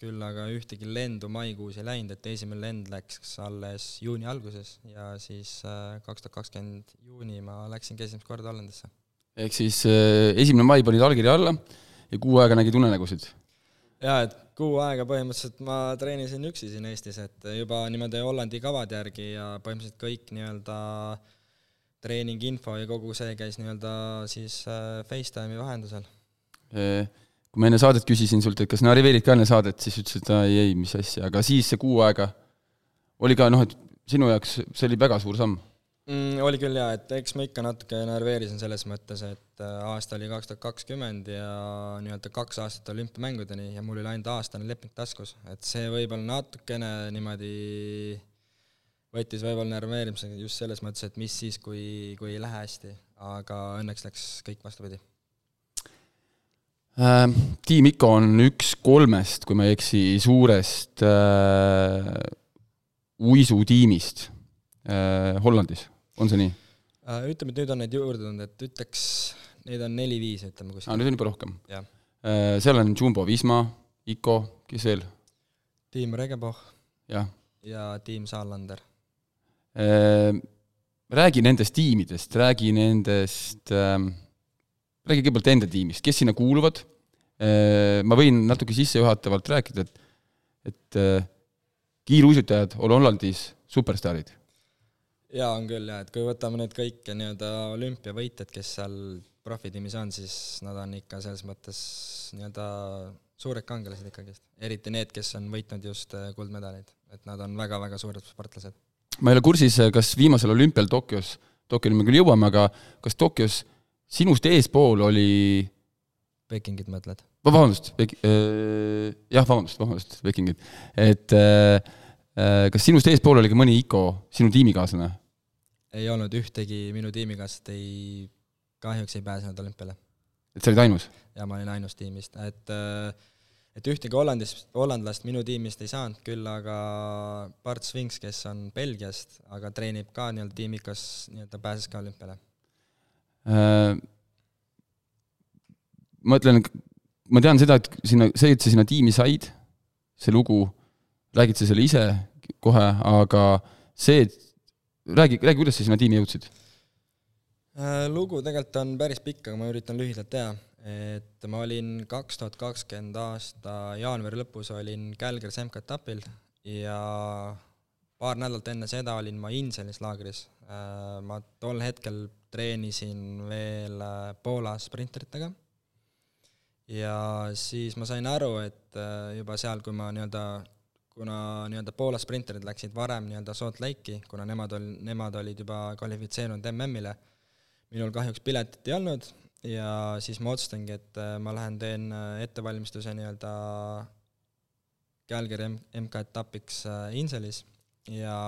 küll aga ühtegi lendu maikuus ei läinud, et esimene lend läks alles juuni alguses ja siis kaks tuhat kakskümmend juuni ma läksingi esimest korda Hollandisse. ehk siis äh, esimene mai panid allkirja alla ja kuu aega nägid unenägusid? jaa, et kuu aega põhimõtteliselt ma treenisin üksi siin Eestis, et juba niimoodi Hollandi kavade järgi ja põhimõtteliselt kõik nii-öelda treeninginfo ja kogu see käis nii-öelda siis äh, Facetime'i vahendusel. Kui ma enne saadet küsisin sult, et kas nariveerid ka enne saadet, siis ütlesid, et ei, ei, mis asja, aga siis see kuu aega oli ka noh, et sinu jaoks see oli väga suur samm mm,? Oli küll jaa, et eks ma ikka natuke närveerisin selles mõttes, et äh, aasta oli kaks tuhat kakskümmend ja nii-öelda kaks aastat olümpiamängudeni ja mul oli ainult aastane leping taskus, et see võib-olla natukene niimoodi võttis võib-olla närveerimisega just selles mõttes, et mis siis, kui, kui ei lähe hästi, aga õnneks läks kõik vastupidi. Tiim Iko on üks kolmest, kui ma ei eksi, suurest äh, uisutiimist äh, Hollandis on see nii? Äh, ütleme, et nüüd on neid juurde tulnud, et ütleks, neid on neli-viis, ütleme kuskil. aa, nüüd on juba rohkem? Äh, seal on Jumbo Visma, Ico, kes veel? tiim Regeboh jah. ja tiim Saarlander. Äh, räägi nendest tiimidest, räägi nendest ähm,, räägi kõigepealt enda tiimist, kes sinna kuuluvad, ma võin natuke sissejuhatavalt rääkida, et et kiiruisutajad on Hollandis superstaarid jaa, on küll jaa, et kui võtame need kõik nii-öelda olümpiavõitjad, kes seal profitiimis on, siis nad on ikka selles mõttes nii-öelda suured kangelased ikkagist. eriti need, kes on võitnud just äh, kuldmedaleid, et nad on väga-väga suured sportlased. ma ei ole kursis, kas viimasel olümpial Tokyos, Tokyoni me küll jõuame, aga kas Tokyos sinust eespool oli Pekingit mõtled? vabandust, Pek-, äh, jah, vabandust, vabandust, Pekingit. et äh, äh kas sinust eespool oli ka mõni ICO, sinu tiimikaaslane? ei olnud ühtegi minu tiimikaaslast ei, kahjuks ei pääsenud olümpiale. et sa olid ainus? jaa, ma olin ainus tiimist, et et ühtegi Hollandist, hollandlast minu tiimist ei saanud, küll aga Bart Swings, kes on Belgiast, aga treenib ka nii-öelda tiimikas, nii-öelda pääses ka olümpiale. Ma ütlen, ma tean seda, et sinna, see, et sa sinna tiimi said, see lugu, räägid sa selle ise kohe, aga see, et räägi, räägi, kuidas sa sinna tiimi jõudsid? Äh, lugu tegelikult on päris pikk, aga ma üritan lühidalt teha. et ma olin kaks tuhat kakskümmend aasta jaanuari lõpus olin Kälgeris MK-etapil ja paar nädalat enne seda olin ma Inselis laagris. Äh, ma tol hetkel treenisin veel äh, Poola sprinteritega. Ja siis ma sain aru, et juba seal, kui ma nii-öelda kuna nii-öelda Poola sprinterid läksid varem nii-öelda Salt Lake'i, kuna nemad ol-, nemad olid juba kvalifitseerunud MM-ile, minul kahjuks piletit ei olnud. Ja siis ma otsustangi, et äh, ma lähen teen äh, ettevalmistuse nii-öelda Calgary MK-etapiks äh, Inselis. Ja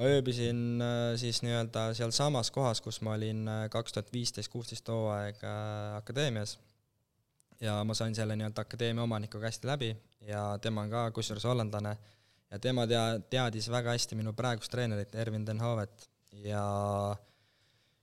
ma ööbisin siis nii-öelda sealsamas kohas, kus ma olin kaks tuhat viisteist, kuusteist hooaeg akadeemias. Ja ma sain selle nii-öelda akadeemia omanikuga hästi läbi ja tema on ka kusjuures hollandlane. Ja tema tea-, teadis väga hästi minu praegust treenerit Ervin Den Hovet ja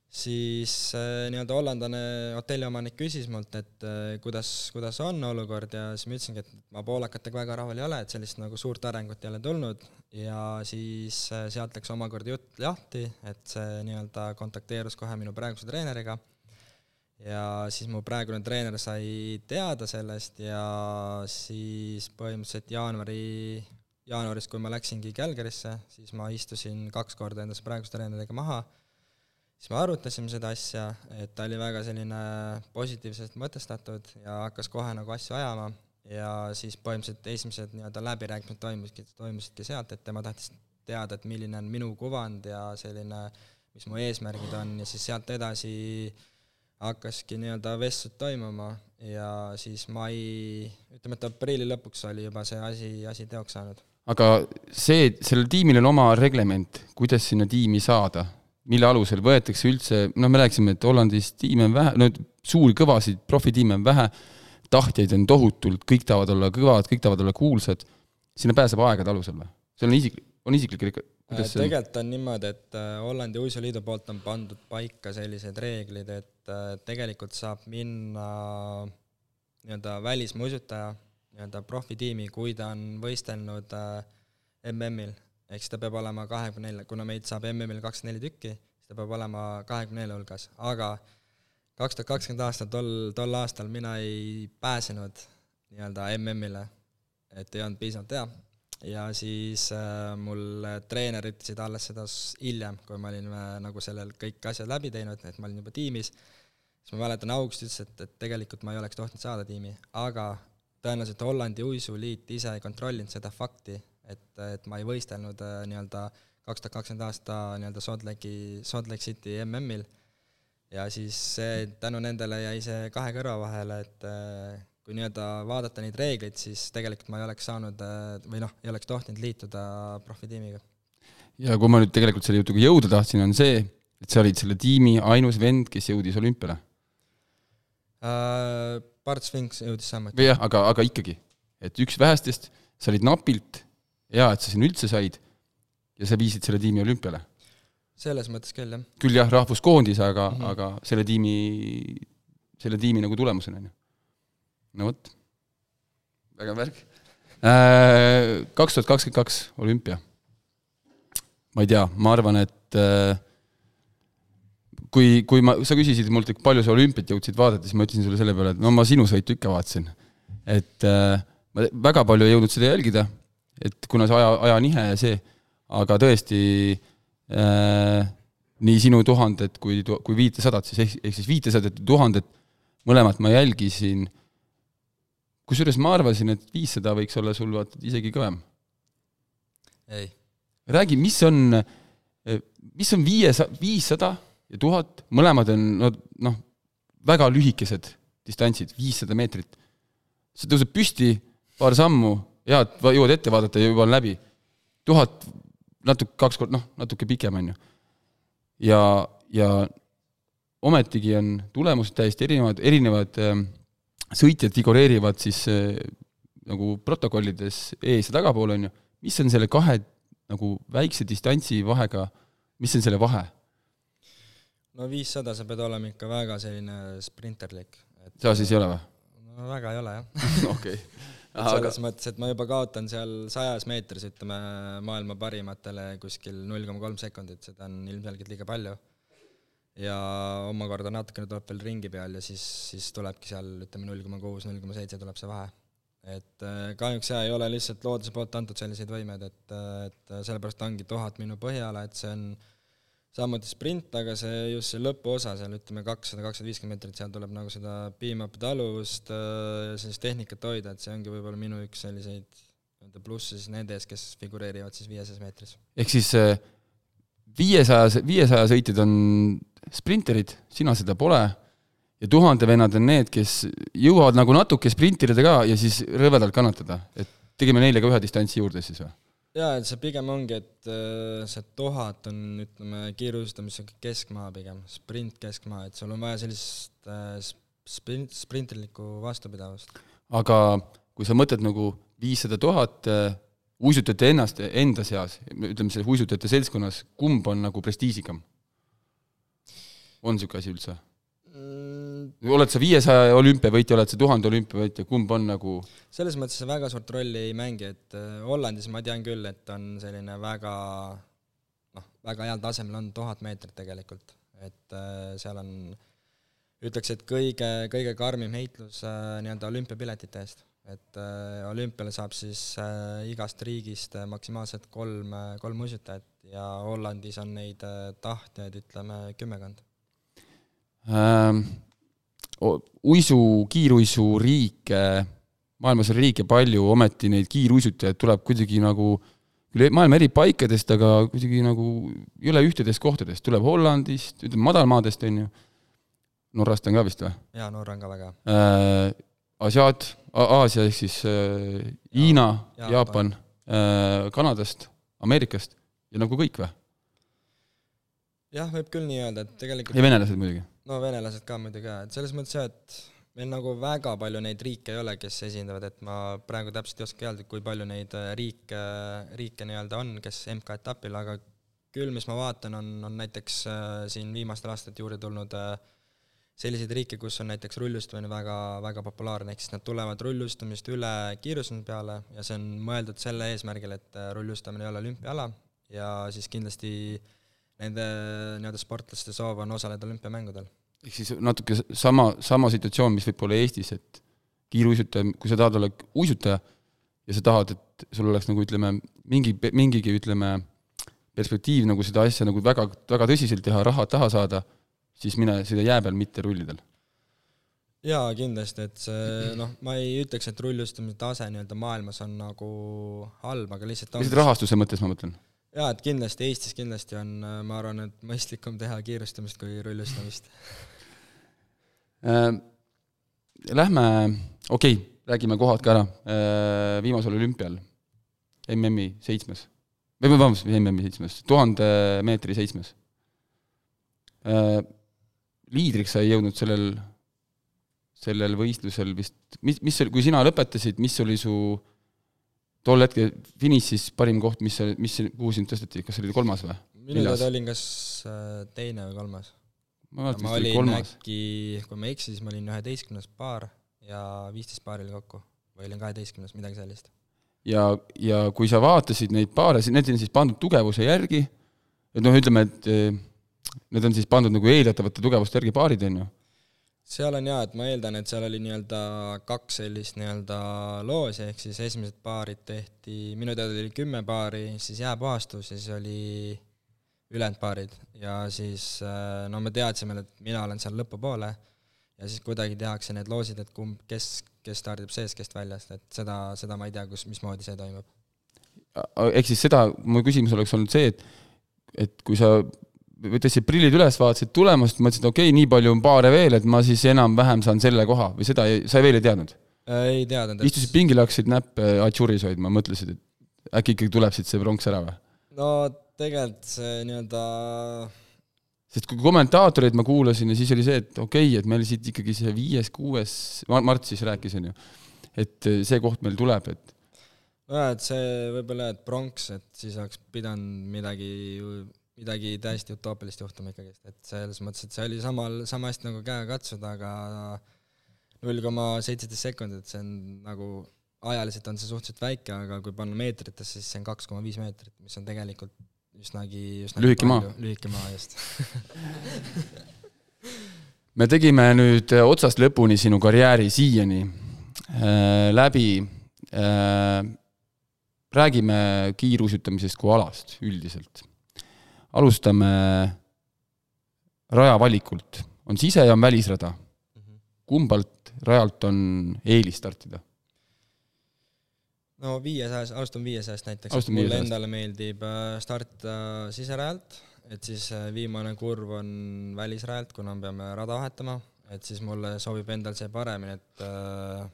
siis äh, nii-öelda hollandlane hotelliomanik küsis mult, et äh, kuidas, kuidas on olukord ja siis ma ütlesingi, et ma poolakatega väga rahul ei ole, et sellist nagu suurt arengut ei ole tulnud. Ja siis äh, sealt läks omakorda jutt lahti, et see nii-öelda kontakteerus kohe minu praeguse treeneriga. Ja siis mu praegune treener sai teada sellest ja siis põhimõtteliselt jaanuari, jaanuaris, kui ma läksingi Calgarysse, siis ma istusin kaks korda endast praeguse treeneriga maha, siis me arutasime seda asja, et ta oli väga selline positiivselt mõtestatud ja hakkas kohe nagu asju ajama. Ja siis põhimõtteliselt esimesed nii-öelda läbirääkimised toimusidki, toimusidki sealt, et tema tahtis teada, et milline on minu kuvand ja selline, mis mu eesmärgid on. Ja siis sealt edasi hakkaski nii-öelda vestlused toimuma. Ja siis mai, ütleme, et aprilli lõpuks oli juba see asi, asi teoks saanud. aga see, sellel tiimil on oma reglement, kuidas sinna tiimi saada, mille alusel võetakse üldse, noh, me rääkisime, et Hollandis tiime on vähe, no suuri kõvasid profitiime on vähe, tahtjaid on tohutult, kõik tahavad olla kõvad, kõik tahavad olla kuulsad, sinna pääseb aegade alusel või? see on isiklik, on isiklik rek-, kuidas see tegelikult on niimoodi, et äh, Hollandi Uisuliidu poolt on pandud paika sellised reeglid, et äh, tegelikult saab minna nii-öelda välismuusutaja nii-öelda profitiimi, kui ta on võistelnud äh, MM-il, ehk siis ta peab olema kahekümne nelja, kuna meid saab MM-il kakskümmend neli tükki, siis ta peab olema kahekümne nelja hulgas, aga kaks tuhat kakskümmend aastal, tol, tol aastal mina ei pääsenud nii-öelda MM-ile, et ei olnud piisavalt hea. Ja siis äh, mul treener ütlesid alles seda hiljem, kui ma olin äh, nagu sellel kõik asjad läbi teinud, et ma olin juba tiimis, siis ma mäletan, August ütles, et, et tegelikult ma ei oleks tohtinud saada tiimi, aga tõenäoliselt Hollandi uisuliit ise ei kontrollinud seda fakti, et, et ma ei võistelnud äh, nii-öelda kaks tuhat kakskümmend aasta nii-öelda Salt Lake'i, Salt Lake City MM-il ja siis see, tänu nendele jäi see kahe kõrva vahele, et äh, kui nii-öelda vaadata neid reegleid, siis tegelikult ma ei oleks saanud äh, või noh, ei oleks tohtinud liituda profitiimiga. ja kui ma nüüd tegelikult selle jutuga jõuda tahtsin, on see, et sa olid selle tiimi ainus vend, kes jõudis olümpiale. Äh, Bart Sphinx jõudis samuti. jah, aga, aga ikkagi, et üks vähestest, sa olid napilt, hea, et sa sinna üldse said, ja sa viisid selle tiimi olümpiale. selles mõttes küll, jah. küll jah, rahvuskoondis, aga mm. -hmm. aga selle tiimi, selle tiimi nagu tulemusena, on ju. no vot, vägev värk. Kaks tuhat kakskümmend kaks olümpia. ma ei tea, ma arvan, et äh, kui, kui ma, sa küsisid mult, et palju sa olümpiat jõudsid vaadata, siis ma ütlesin sulle selle peale, et no ma sinu sõitu ikka vaatasin. et äh, ma väga palju ei jõudnud seda jälgida, et kuna see aja, ajanihe ja see, aga tõesti äh, nii sinu tuhanded kui, kui viitesadat siis, ehk, ehk siis viitesadat ja tuhandet, mõlemat ma jälgisin, kusjuures ma arvasin, et viissada võiks olla sul vaata isegi kõvem. ei. räägi, mis on, mis on viiesa-, viissada ja tuhat, mõlemad on no noh, väga lühikesed distantsid, viissada meetrit. sa tõused püsti, paar sammu, hea, et jõuad ette vaadata ja juba on läbi. tuhat, natuke kaks korda, noh, natuke pikem, on ju. ja, ja ometigi on tulemused täiesti erinevad, erinevad ähm, sõitjad figureerivad siis äh, nagu protokollides ees ja tagapool, on ju. mis on selle kahe nagu väikse distantsi vahega, mis on selle vahe? no viissada, sa pead olema ikka väga selline sprinterlik. sa siis ei ole või? no väga ei ole, jah. okei. Et selles mõttes, et ma juba kaotan seal sajas meetris, ütleme, maailma parimatele kuskil null koma kolm sekundit, seda on ilmselgelt liiga palju. ja omakorda natukene tuleb veel ringi peal ja siis, siis tulebki seal, ütleme, null koma kuus, null koma seitse tuleb see vahe. et äh, kahjuks jaa, ei ole lihtsalt looduse poolt antud selliseid võimeid, et, et sellepärast ongi tuhat minu põhiala, et see on samuti sprint, aga see just see lõpuosa seal, ütleme kakssada, kakssada viiskümmend meetrit, seal tuleb nagu seda beam-up taluvust ja sellist tehnikat hoida, et see ongi võib-olla minu üks selliseid nii-öelda plusse siis nende ees, kes figureerivad siis viiesajas meetris. ehk siis viiesaja, viiesaja sõitjad on sprinterid, sina seda pole, ja tuhande vennad on need, kes jõuavad nagu natuke sprintida ka ja siis rõvedalt kannatada, et tegime neile ka ühe distantsi juurde siis või? Jaa, et see pigem ongi, et äh, see tuhat on, ütleme, kiiruistamise keskmaa pigem, sprint keskmaa, et sul on vaja sellist äh, sprint, sprinterlikku vastupidavust. aga kui sa mõtled nagu viissada tuhat uisutajate ennast, enda seas, ütleme, selle uisutajate seltskonnas, kumb on nagu prestiižikam? on niisugune asi üldse? Oled sa viiesaja olümpiavõitja, oled sa tuhande olümpiavõitja, kumb on nagu selles mõttes see väga suurt rolli ei mängi, et äh, Hollandis ma tean küll, et on selline väga noh, väga heal tasemel on tuhat meetrit tegelikult, et äh, seal on ütleks, et kõige, kõige karmim heitlus äh, nii-öelda olümpiapiletite eest. et olümpiale saab siis igast riigist maksimaalselt kolm kolm uisutajat ja Hollandis on neid tahtjaid, ütleme, kümmekond. ähm, uisu, kiiruisuriike, maailmas on riike palju, ometi neid kiiruisutajaid tuleb kuidagi nagu üle maailma eri paikadest, aga kuidagi nagu jõle ühtedest kohtadest, tuleb Hollandist, ütleme madalmaadest, on ju, Norrast on ka vist või? jaa, Norra on ka väga äh, Asiaat, Aasia ehk siis äh, Hiina, Jaapan. Jaapan äh,, Kanadast, Ameerikast ja nagu kõik või? jah, võib küll nii öelda, et tegelikult ja venelased muidugi. No venelased ka muidugi ka, et selles mõttes jah, et meil nagu väga palju neid riike ei ole, kes esindavad, et ma praegu täpselt ei oska öelda, kui palju neid äh, riike, riike nii-öelda on, kes MK-etapil, aga küll, mis ma vaatan, on, on näiteks äh, siin viimastel aastatel juurde tulnud äh, selliseid riike, kus on näiteks rullustamine väga, väga populaarne, ehk siis nad tulevad rullustamist üle kiirustamise peale ja see on mõeldud selle eesmärgil, et rullustamine ei ole olümpiaala ja siis kindlasti nende nii-öelda sportlaste soov on osaleda olümpiamängudel. Ehk siis natuke sama, sama situatsioon, mis võib olla Eestis, et kiiruisutaja, kui sa tahad olla uisutaja ja sa tahad, et sul oleks nagu ütleme, mingi, mingigi ütleme, perspektiiv nagu seda asja nagu väga, väga tõsiselt teha, raha taha saada, siis mine sõida jää peal, mitte rullidel. jaa, kindlasti, et see noh, ma ei ütleks, et rullustamise tase nii-öelda maailmas on nagu halb, aga lihtsalt lihtsalt rahastuse mõttes ma mõtlen. jaa, et kindlasti Eestis kindlasti on, ma arvan, et mõistlikum teha kiirustamist kui rullustamist Lähme, okei okay,, räägime kohad ka ära. Äh, viimasel olümpial, MM-i seitsmes või vabandust, MM-i seitsmes, tuhande meetri seitsmes. Äh, liidriks sai jõudnud sellel, sellel võistlusel vist, mis, mis kui sina lõpetasid, mis oli su tol hetkel finišis parim koht, mis, mis, kuhu sind tõsteti, kas oli kolmas või? minu teada olin kas äh, teine või kolmas. Ma, ma olin kolmas. äkki, kui ma ei eksi, siis ma olin üheteistkümnes paar ja viisteist paari oli kokku või olin kaheteistkümnes, midagi sellist ja, ja kui sa vaatasid neid paare, need on siis pandud tugevuse järgi, et noh, ütleme, et eh, need on siis pandud nagu eeldatavate tugevuste järgi paarid, on ju? seal on jaa, et ma eeldan, et seal oli nii-öelda kaks sellist nii-öelda loosi, ehk siis esimesed paarid tehti, minu teada oli kümme paari, siis jääpuhastus ja siis oli ülejäänud paarid ja siis eh, no me teadsime, et mina olen seal lõpupoole ja siis kuidagi tehakse need loosid, et kumb, kes, kes stardib sees, kes väljast, et seda, seda ma ei tea, kus, mismoodi see toimub. ehk siis seda, mu küsimus oleks olnud see, et et kui sa tõstsid prillid üles, vaatasid tulemust, mõtlesid, okei okay,, nii palju on paare veel, et ma siis enam-vähem saan selle koha või seda ei, sa veel ei teadnud? ei teadnud. istusid pingil, hakkasid näppe atšuris hoidma, mõtlesid, et äkki ikkagi tuleb siit see pronks ära või? no tegelikult see nii-öelda sest kui kommentaatoreid ma kuulasin ja siis oli see, et okei okay,, et meil siit ikkagi see viies, kuues, Mart siis rääkis, on ju, et see koht meil tuleb, et nojah, et see võib-olla, et pronks, et siis oleks pidanud midagi, midagi täiesti utoopilist juhtuma ikkagist, et selles mõttes, et see oli samal, sama hästi nagu käega katsuda, aga null koma seitseteist sekundit, see on nagu, ajaliselt on see suhteliselt väike, aga kui panna meetritesse, siis see on kaks koma viis meetrit, mis on tegelikult üsnagi, üsnagi lühike maa. lühike maa, just me tegime nüüd äh, otsast lõpuni sinu karjääri siiani äh, läbi äh,. räägime kiiruisutamisest kui alast üldiselt. alustame raja valikult, on sise- ja on välisrada. Mhm. kumbalt rajalt on eelis startida? No viiesajast, alustame viiesajast näiteks, mulle endale meeldib äh, startida siserajalt, et siis äh, viimane kurv on välisrajalt, kuna me peame rada vahetama, et siis mulle sobib endal see paremini, et äh,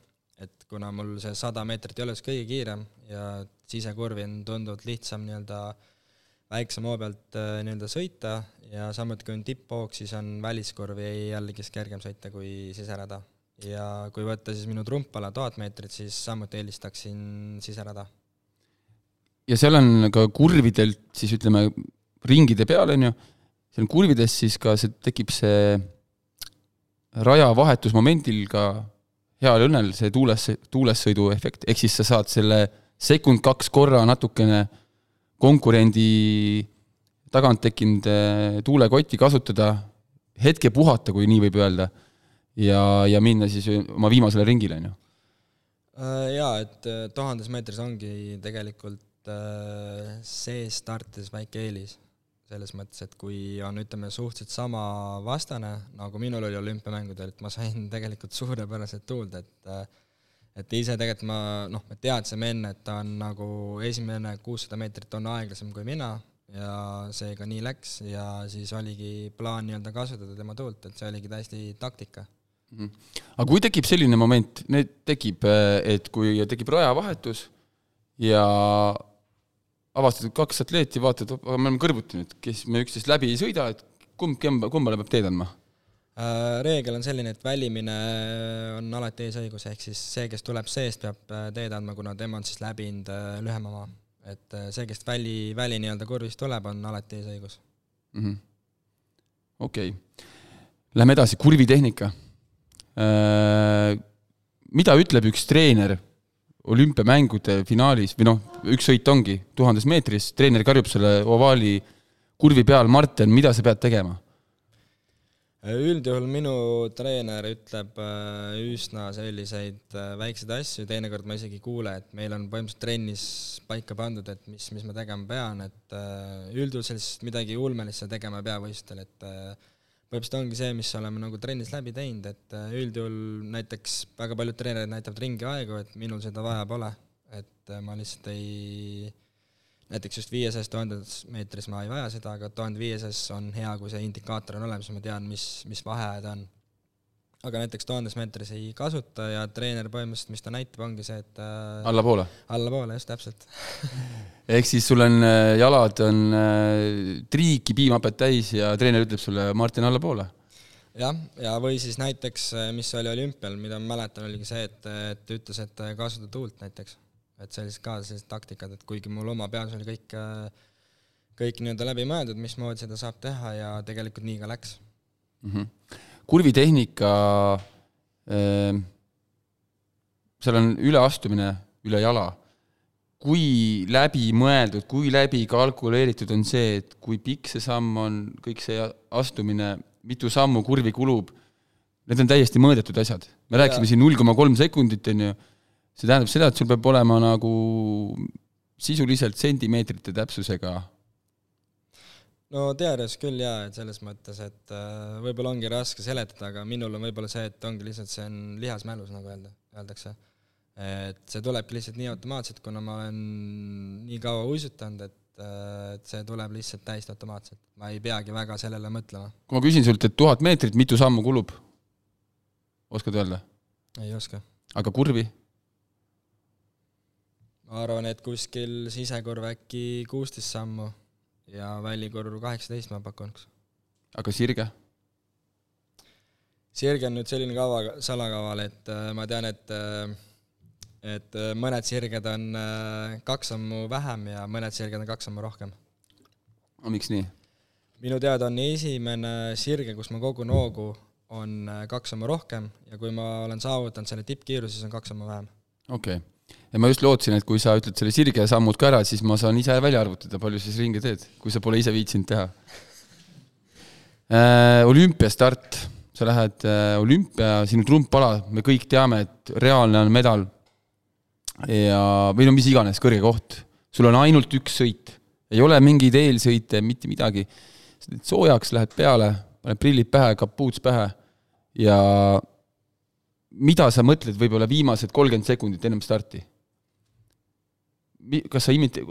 et kuna mul see sada meetrit ei ole just kõige kiirem. Ja sisekurvi on tunduvalt lihtsam nii-öelda väiksema hoo pealt nii-öelda sõita. Ja samuti kui on tipphoog, siis on väliskurvi jällegi kergem sõita kui siserada ja kui võtta siis minu trumpala tuhat meetrit, siis samuti eelistaksin siserada. ja seal on ka kurvidelt siis ütleme, ringide peal, on ju, seal kurvides siis ka see, tekib see raja vahetusmomendil ka heal õnnel see tuules, tuulessõidu efekt, ehk siis sa saad selle sekund-kaks korra natukene konkurendi tagant tekkinud eh, tuulekotti kasutada, hetke puhata, kui nii võib öelda ja, ja minna siis oma viimasele ringile, on ju? Äh, jaa, et äh, tuhandes meetris ongi tegelikult äh, sees startides väike eelis. selles mõttes, et kui on, ütleme, suhteliselt sama vastane, nagu minul oli olümpiamängudel, et ma sain tegelikult suurepäraselt tuulde, et et ise tegelikult ma, noh, me teadsime enne, et ta on nagu esimene kuussada meetrit on aeglasem kui mina ja seega nii läks ja siis oligi plaan nii-öelda kasutada tema tuult, et see oligi täiesti taktika. Aga kui tekib selline moment, need tekib, äh, et kui tekib rajavahetus ja avastad kaks atleeti, vaatad, me oleme kõrvuti nüüd, kes me üksteist läbi ei sõida, et kumb, kumb, kummale peab teed andma? Äh, reegel on selline, et välimine on alati eesõigus, ehk siis see, kes tuleb seest, peab äh, teed andma, kuna tema on siis läbinud äh, lühema maa. et see, kes väli, väli nii-öelda kurvist tuleb, on alati eesõigus mm -hmm.. okei okay., lähme edasi, kurvitehnika. Mida ütleb üks treener olümpiamängude finaalis või noh, üks sõit ongi tuhandes meetris, treener karjub selle ovaali kurvi peal, Martin, mida sa pead tegema? üldjuhul minu treener ütleb äh, üsna selliseid äh, väikseid asju, teinekord ma isegi ei kuule, et meil on põhimõtteliselt trennis paika pandud, et mis, mis ma tegema pean, et äh, üldjuhul sellist midagi ulmelist sa tegema ei pea võistlustel, et põhimõtteliselt ongi see, mis oleme nagu trennis läbi teinud, et üldjuhul näiteks väga paljud treenerid näitavad ringi aegu, et minul seda vaja pole, et ma lihtsalt ei näiteks just viiesajas tuhandes meetris ma ei vaja seda, aga tuhande viiesajas on hea, kui see indikaator on olemas, ma tean, mis, mis vaheajad on. Aga näiteks tuhandes meetris ei kasuta ja treener põhimõtteliselt, mis ta näitab, ongi see, et äh, allapoole? allapoole, just täpselt ehk siis sul on äh, jalad on äh, triiki piimhapet täis ja treener ütleb sulle, Martin, allapoole? jah, ja või siis näiteks, mis oli olümpial, mida ma mäletan, oligi see, et, et ütles, et kasuta tuult näiteks et sellised ka sellised taktikad, et kuigi mul oma peas oli kõik, kõik nii-öelda läbi mõeldud, mismoodi seda saab teha ja tegelikult nii ka läks mm. -hmm. Kurvitehnika äh,, seal on üleastumine üle jala. kui läbimõeldud, kui läbi kalkuleeritud on see, et kui pikk see samm on, kõik see astumine, mitu sammu kurvi kulub, need on täiesti mõõdetud asjad. me rääkisime siin null koma kolm sekundit, on ju see tähendab seda, et sul peab olema nagu sisuliselt sentimeetrite täpsusega no teoorias küll jaa, et selles mõttes, et äh, võib-olla ongi raske seletada, aga minul on võib-olla see, et ongi lihtsalt, see on lihasmälus, nagu öelda, öeldakse. et see tulebki lihtsalt nii automaatselt, kuna ma olen nii kaua uisutanud, et, äh, et see tuleb lihtsalt täiesti automaatselt. ma ei peagi väga sellele mõtlema. kui ma küsin sult, et tuhat meetrit, mitu sammu kulub? oskad öelda? ei oska. aga kurvi? ma arvan, et kuskil sisekurv äkki kuusteist sammu ja välikurv kaheksateist ma pakuks. aga sirge? sirge on nüüd selline kava, salakaval, et äh, ma tean, et äh, et äh, mõned sirged on kaks sammu vähem ja mõned sirged on kaks sammu rohkem. no miks nii? minu teada on esimene sirge, kus ma kogun hoogu, on kaks sammu rohkem ja kui ma olen saavutanud selle tippkiiruse, siis on kaks sammu vähem. okei okay ja ma just lootsin, et kui sa ütled selle sirge sammud ka ära, siis ma saan ise välja arvutada, palju sa siis ringe teed, kui sa pole ise viitsinud teha äh,. olümpiastart, sa lähed äh, olümpia, sinu trumpala, me kõik teame, et reaalne on medal ja, või no mis iganes, kõrge koht. sul on ainult üks sõit, ei ole mingeid eelsõite, mitte midagi. sa teed soojaks, lähed peale, paned prillid pähe, kapuuts pähe ja mida sa mõtled võib-olla viimased kolmkümmend sekundit ennem starti? Kas sa imite-,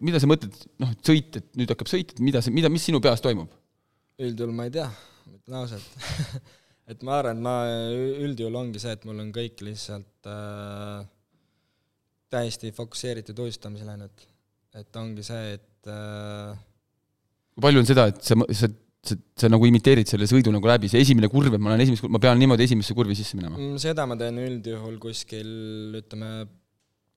mida sa mõtled, noh, sõit, et nüüd hakkab sõit, et mida see, mida, mis sinu peas toimub? üldjuhul ma ei tea, ütlen ausalt et ma arvan, et ma, üldjuhul ongi see, et mul on kõik lihtsalt äh, täiesti fokusseeritud uistamisele ainult. et ongi see, et äh, kui palju on seda, et sa, sa sa, sa nagu imiteerid selle sõidu nagu läbi, see esimene kurv, et ma olen esimest, ma pean niimoodi esimesse kurvi sisse minema? Mm, seda ma teen üldjuhul kuskil ütleme,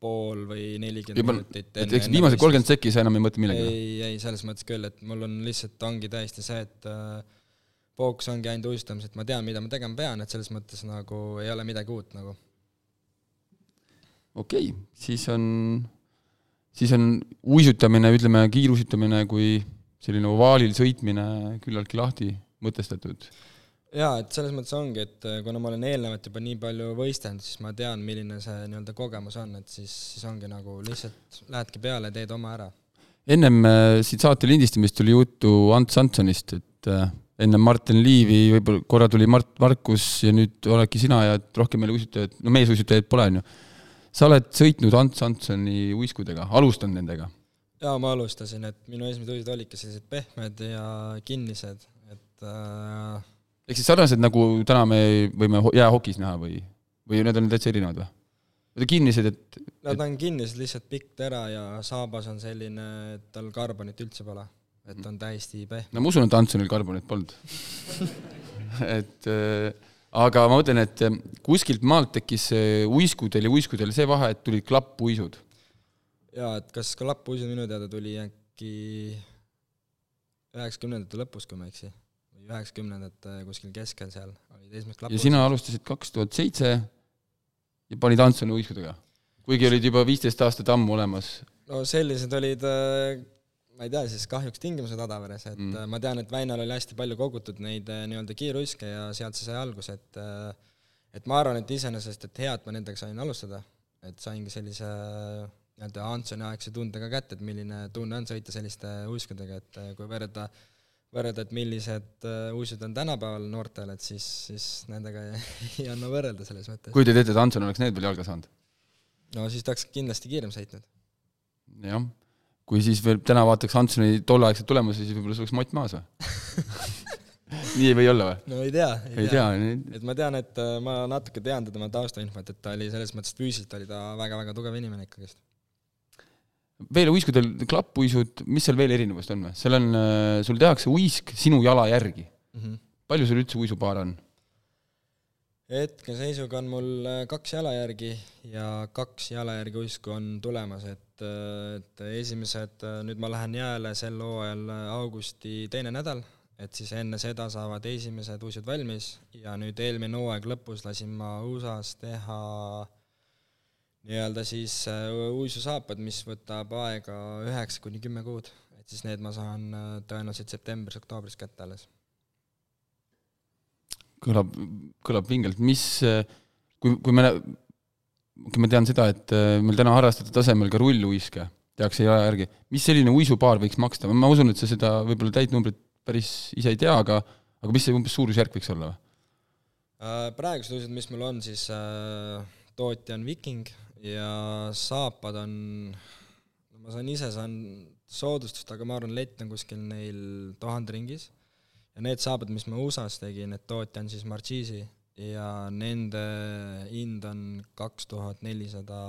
pool või nelikümmend minutit et eks viimased kolmkümmend sekki sa enam ei mõtle millegi? ei, ei selles mõttes küll, et mul on lihtsalt, ongi täiesti see, et äh, fookus ongi ainult uistamises, et ma tean, mida ma tegema pean, et selles mõttes nagu ei ole midagi uut nagu. okei okay,, siis on, siis on uisutamine, ütleme kiiruisutamine kui selline ovaalil sõitmine küllaltki lahti mõtestatud. Jaa, et selles mõttes ongi, et äh, kuna ma olen eelnevalt juba nii palju võistelnud, siis ma tean, milline see nii-öelda kogemus on, et siis, siis ongi nagu lihtsalt lähedki peale, teed oma ära. ennem äh, siit saate lindistamist tuli juttu Ants Ansonist, et äh, ennem Martin Liivi võib-olla korra tuli Mart Markus ja nüüd oledki sina ja rohkem meil uisutajaid, no meesuisutajaid pole, on ju. sa oled sõitnud Ants Ansoni uiskudega, alustanud nendega jaa, ma alustasin, et minu esimesed uisud olidki sellised pehmed ja kinnised, et äh... ehk siis sarnased, nagu täna me võime jäähokis näha või, või need on täitsa erinevad või? Need on kinnised, et Nad on kinnised, lihtsalt pikk tera ja saabas on selline, et tal karbonit üldse pole. et on täiesti pehme. no ma usun, et Antsonil karbonit polnud et äh, aga ma mõtlen, et äh, kuskilt maalt tekkis uiskudel ja uiskudel see vahe, et tulid klappuisud. jaa, et kas klappuisud minu teada tuli äkki üheksakümnendate lõpus, kui ma ei eksi. Üheksakümnendate kuskil keskel seal olid esimesed ja klappuisud. sina alustasid kaks tuhat seitse ja panid Antsoni uiskudega. kuigi olid juba viisteist aastat ammu olemas. no sellised olid, äh, ma ei tea, siis kahjuks tingimused Adaveres, et Mm. mm. ma tean, et Väinal oli hästi palju kogutud neid äh, nii-öelda kiiruiske ja sealt see sai alguse, et äh, et ma arvan, et iseenesest, et hea, et ma nendega sain alustada, et saingi sellise äh, nii-öelda Hansoni aegse tunde ka kätte, et milline tunne on sõita selliste uiskudega, et äh, kui võrrelda võrrelda, et millised äh, uisud on tänapäeval noortel, et siis, siis nendega ei, ei anna võrrelda selles mõttes. kujutad ette, et Antson oleks need veel jalga saanud? no siis ta oleks kindlasti kiirem sõitnud. jah. kui siis veel täna vaataks Antsoni tolleaegseid tulemusi, siis võib-olla sul oleks mott maas või nii ei või olla või? no ei tea, ei tea, et ma tean, et äh, ma natuke tean tema taustainfot, et ta oli selles mõttes, füüsiliselt oli ta väga-väga tugev inimene ikkagist. Veel uiskudel klappuisud, mis seal veel erinevust on või? seal on, sul tehakse uisk sinu jala järgi. Mm -hmm. palju sul üldse uisupaare on? hetkeseisuga on mul äh, kaks jalajärgi ja kaks jalajärgi uisku on tulemas, et, äh, et esimesed, nüüd ma lähen jääle sel hooajal äh, augusti teine nädal, et siis enne seda saavad esimesed uisud valmis ja nüüd eelmine hooaeg lõpus lasin ma USA-s teha nii-öelda siis uisusaapad, mis võtab aega üheksa kuni kümme kuud, et siis need ma saan tõenäoliselt septembris-oktoobris kätte alles. Kõlab, kõlab vingelt, mis, kui, kui me, kui ma tean seda, et äh, meil täna harrastajate tasemel ka rulluiske tehakse jala järgi, mis selline uisupaar võiks maksta, ma usun, et sa seda võib-olla täitnumbrit päris ise ei tea, aga aga mis see umbes suurusjärk võiks olla? Äh, praegused uisud, mis mul on, siis äh, tootja on Viking ja saapad on, ma saan ise, saan soodustust, aga ma arvan, lett on kuskil neil tuhande ringis ja need saabad, mis ma USA-s tegin, et tootja on siis Marchisi ja nende hind on kaks tuhat nelisada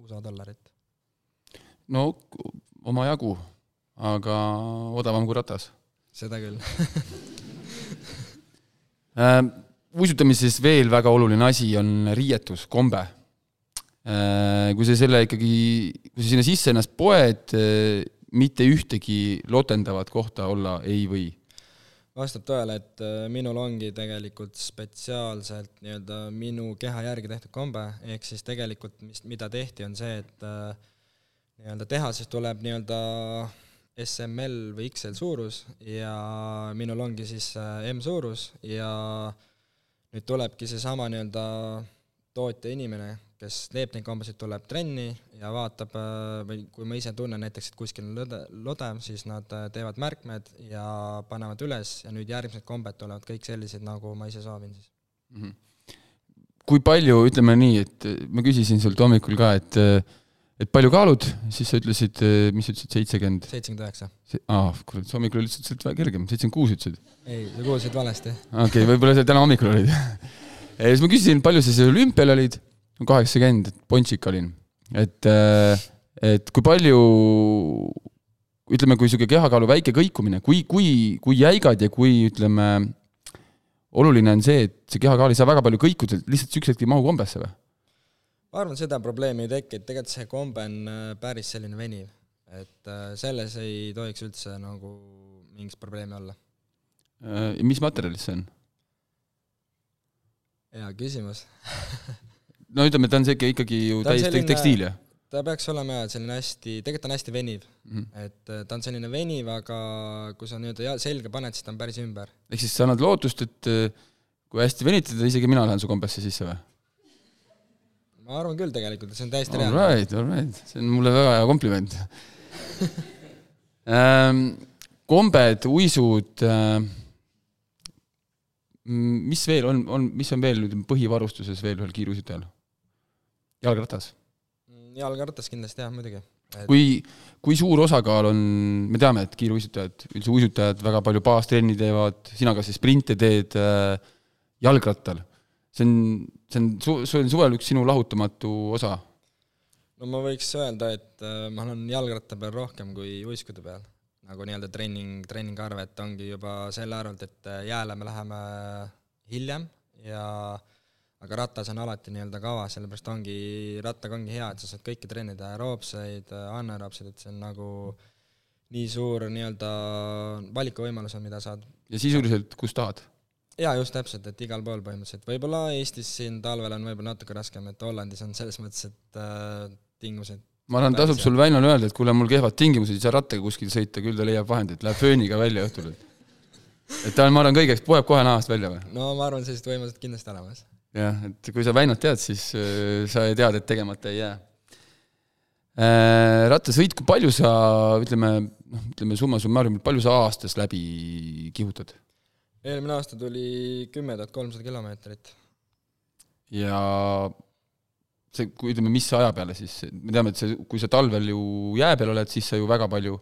USA dollarit. no omajagu, aga odavam kui ratas. seda küll äh, uisutamises veel väga oluline asi on riietus, kombe. Kui sa selle ikkagi, kui sa sinna sisse ennast poed äh,, mitte ühtegi lotendavat kohta olla ei või. Vastab tõele, et äh, minul ongi tegelikult spetsiaalselt nii-öelda minu keha järgi tehtud kombe, ehk siis tegelikult mis, mida tehti, on see, et äh, nii-öelda tehases tuleb nii-öelda SML või XL suurus ja minul ongi siis äh, M suurus ja nüüd tulebki seesama nii-öelda tootja inimene, kes teeb neid kombesid, tuleb trenni ja vaatab või kui ma ise tunnen näiteks, et kuskil on lõde, lode, siis nad teevad märkmed ja panevad üles ja nüüd järgmised kombed tulevad kõik sellised, nagu ma ise soovin siis mm. -hmm. kui palju, ütleme nii, et ma küsisin sult hommikul ka, et et palju kaalud, siis sa ütlesid, mis sa ütlesid, seitsekümmend? seitsekümmend üheksa. aa, kurat, sa hommikul ütlesid, sa oled kergem, seitsekümmend kuus ütlesid. ei, sa kuulsid valesti. okei okay,, võib-olla sa täna hommikul olid ja siis ma küsisin, palju sa seal olümpial olid, kaheksakümmend, pontsik olin. et, et kui palju, ütleme, kui niisugune kehakaalu väike kõikumine, kui, kui, kui jäigad ja kui ütleme, oluline on see, et see kehakaal ei saa väga palju kõikuda, lihtsalt üks hetk ei mahu kombesse või? ma arvan, seda probleemi ei teki, et tegelikult see kombe on päris selline veniv, et selles ei tohiks üldse nagu mingit probleemi olla. mis materjalist see on? hea küsimus no ütleme, ta on see ikkagi ju selline- tekstiil, jah? ta peaks olema jah, selline hästi, tegelikult ta on hästi veniv mm. -hmm. et äh, ta on selline veniv, aga kui sa nii-öelda selga paned, siis ta on päris ümber. ehk siis sa annad lootust, et äh, kui hästi venitada, isegi mina lähen su kombesse sisse või? ma arvan küll tegelikult, et see on täiesti all reaalne. right, all right, see on mulle väga hea kompliment ähm, kombed, uisud äh,, mis veel on, on, mis on veel ütleme põhivarustuses veel ühel kiiruisutajal? Jalgratas. jalgratas kindlasti jah, muidugi. kui, kui suur osakaal on, me teame, et kiiruisutajad, üldse uisutajad väga palju baastrenni teevad, sina ka siis sprinte teed äh, jalgrattal. see on, see on su-, see on suvel üks sinu lahutamatu osa. no ma võiks öelda, et äh, ma olen jalgratta peal rohkem kui uiskude peal. nagu nii-öelda treening, treeningarve, et ongi juba selle arvelt, et äh, jääle me läheme hiljem ja aga ratas on alati nii-öelda kava, sellepärast ongi, rattaga ongi hea, et sa saad kõike treenida, aeroobseid, anaeroobseid, et see on nagu nii suur nii-öelda valikuvõimalus on, mida saad. ja sisuliselt, kus tahad? jaa, just täpselt, et igal pool põhimõtteliselt, võib-olla Eestis siin talvel on võib-olla natuke raskem, et Hollandis on selles mõttes, et äh, tingimused ma arvan, tasub sul Väinole öelda, et kuule, mul kehvad tingimused, ei saa rattaga kuskil sõita, küll ta leiab vahendid, läheb fööniga välja õhtul. et ta on, ma arvan, kõigeks, poeb kohe nahast välja või? no ma arvan, sellised võimalused kindlasti olemas. Jah, et kui sa Väinot tead, siis äh, sa tead, et tegemata ei jää äh,. rattasõit, kui palju sa, ütleme, noh, ütleme summa summarum, palju sa aastas läbi kihutad? eelmine aasta tuli kümme tuhat kolmsada kilomeetrit. ja see, kui ütleme, mis aja peale siis, me teame, et see, kui sa talvel ju jää peal oled, siis sa ju väga palju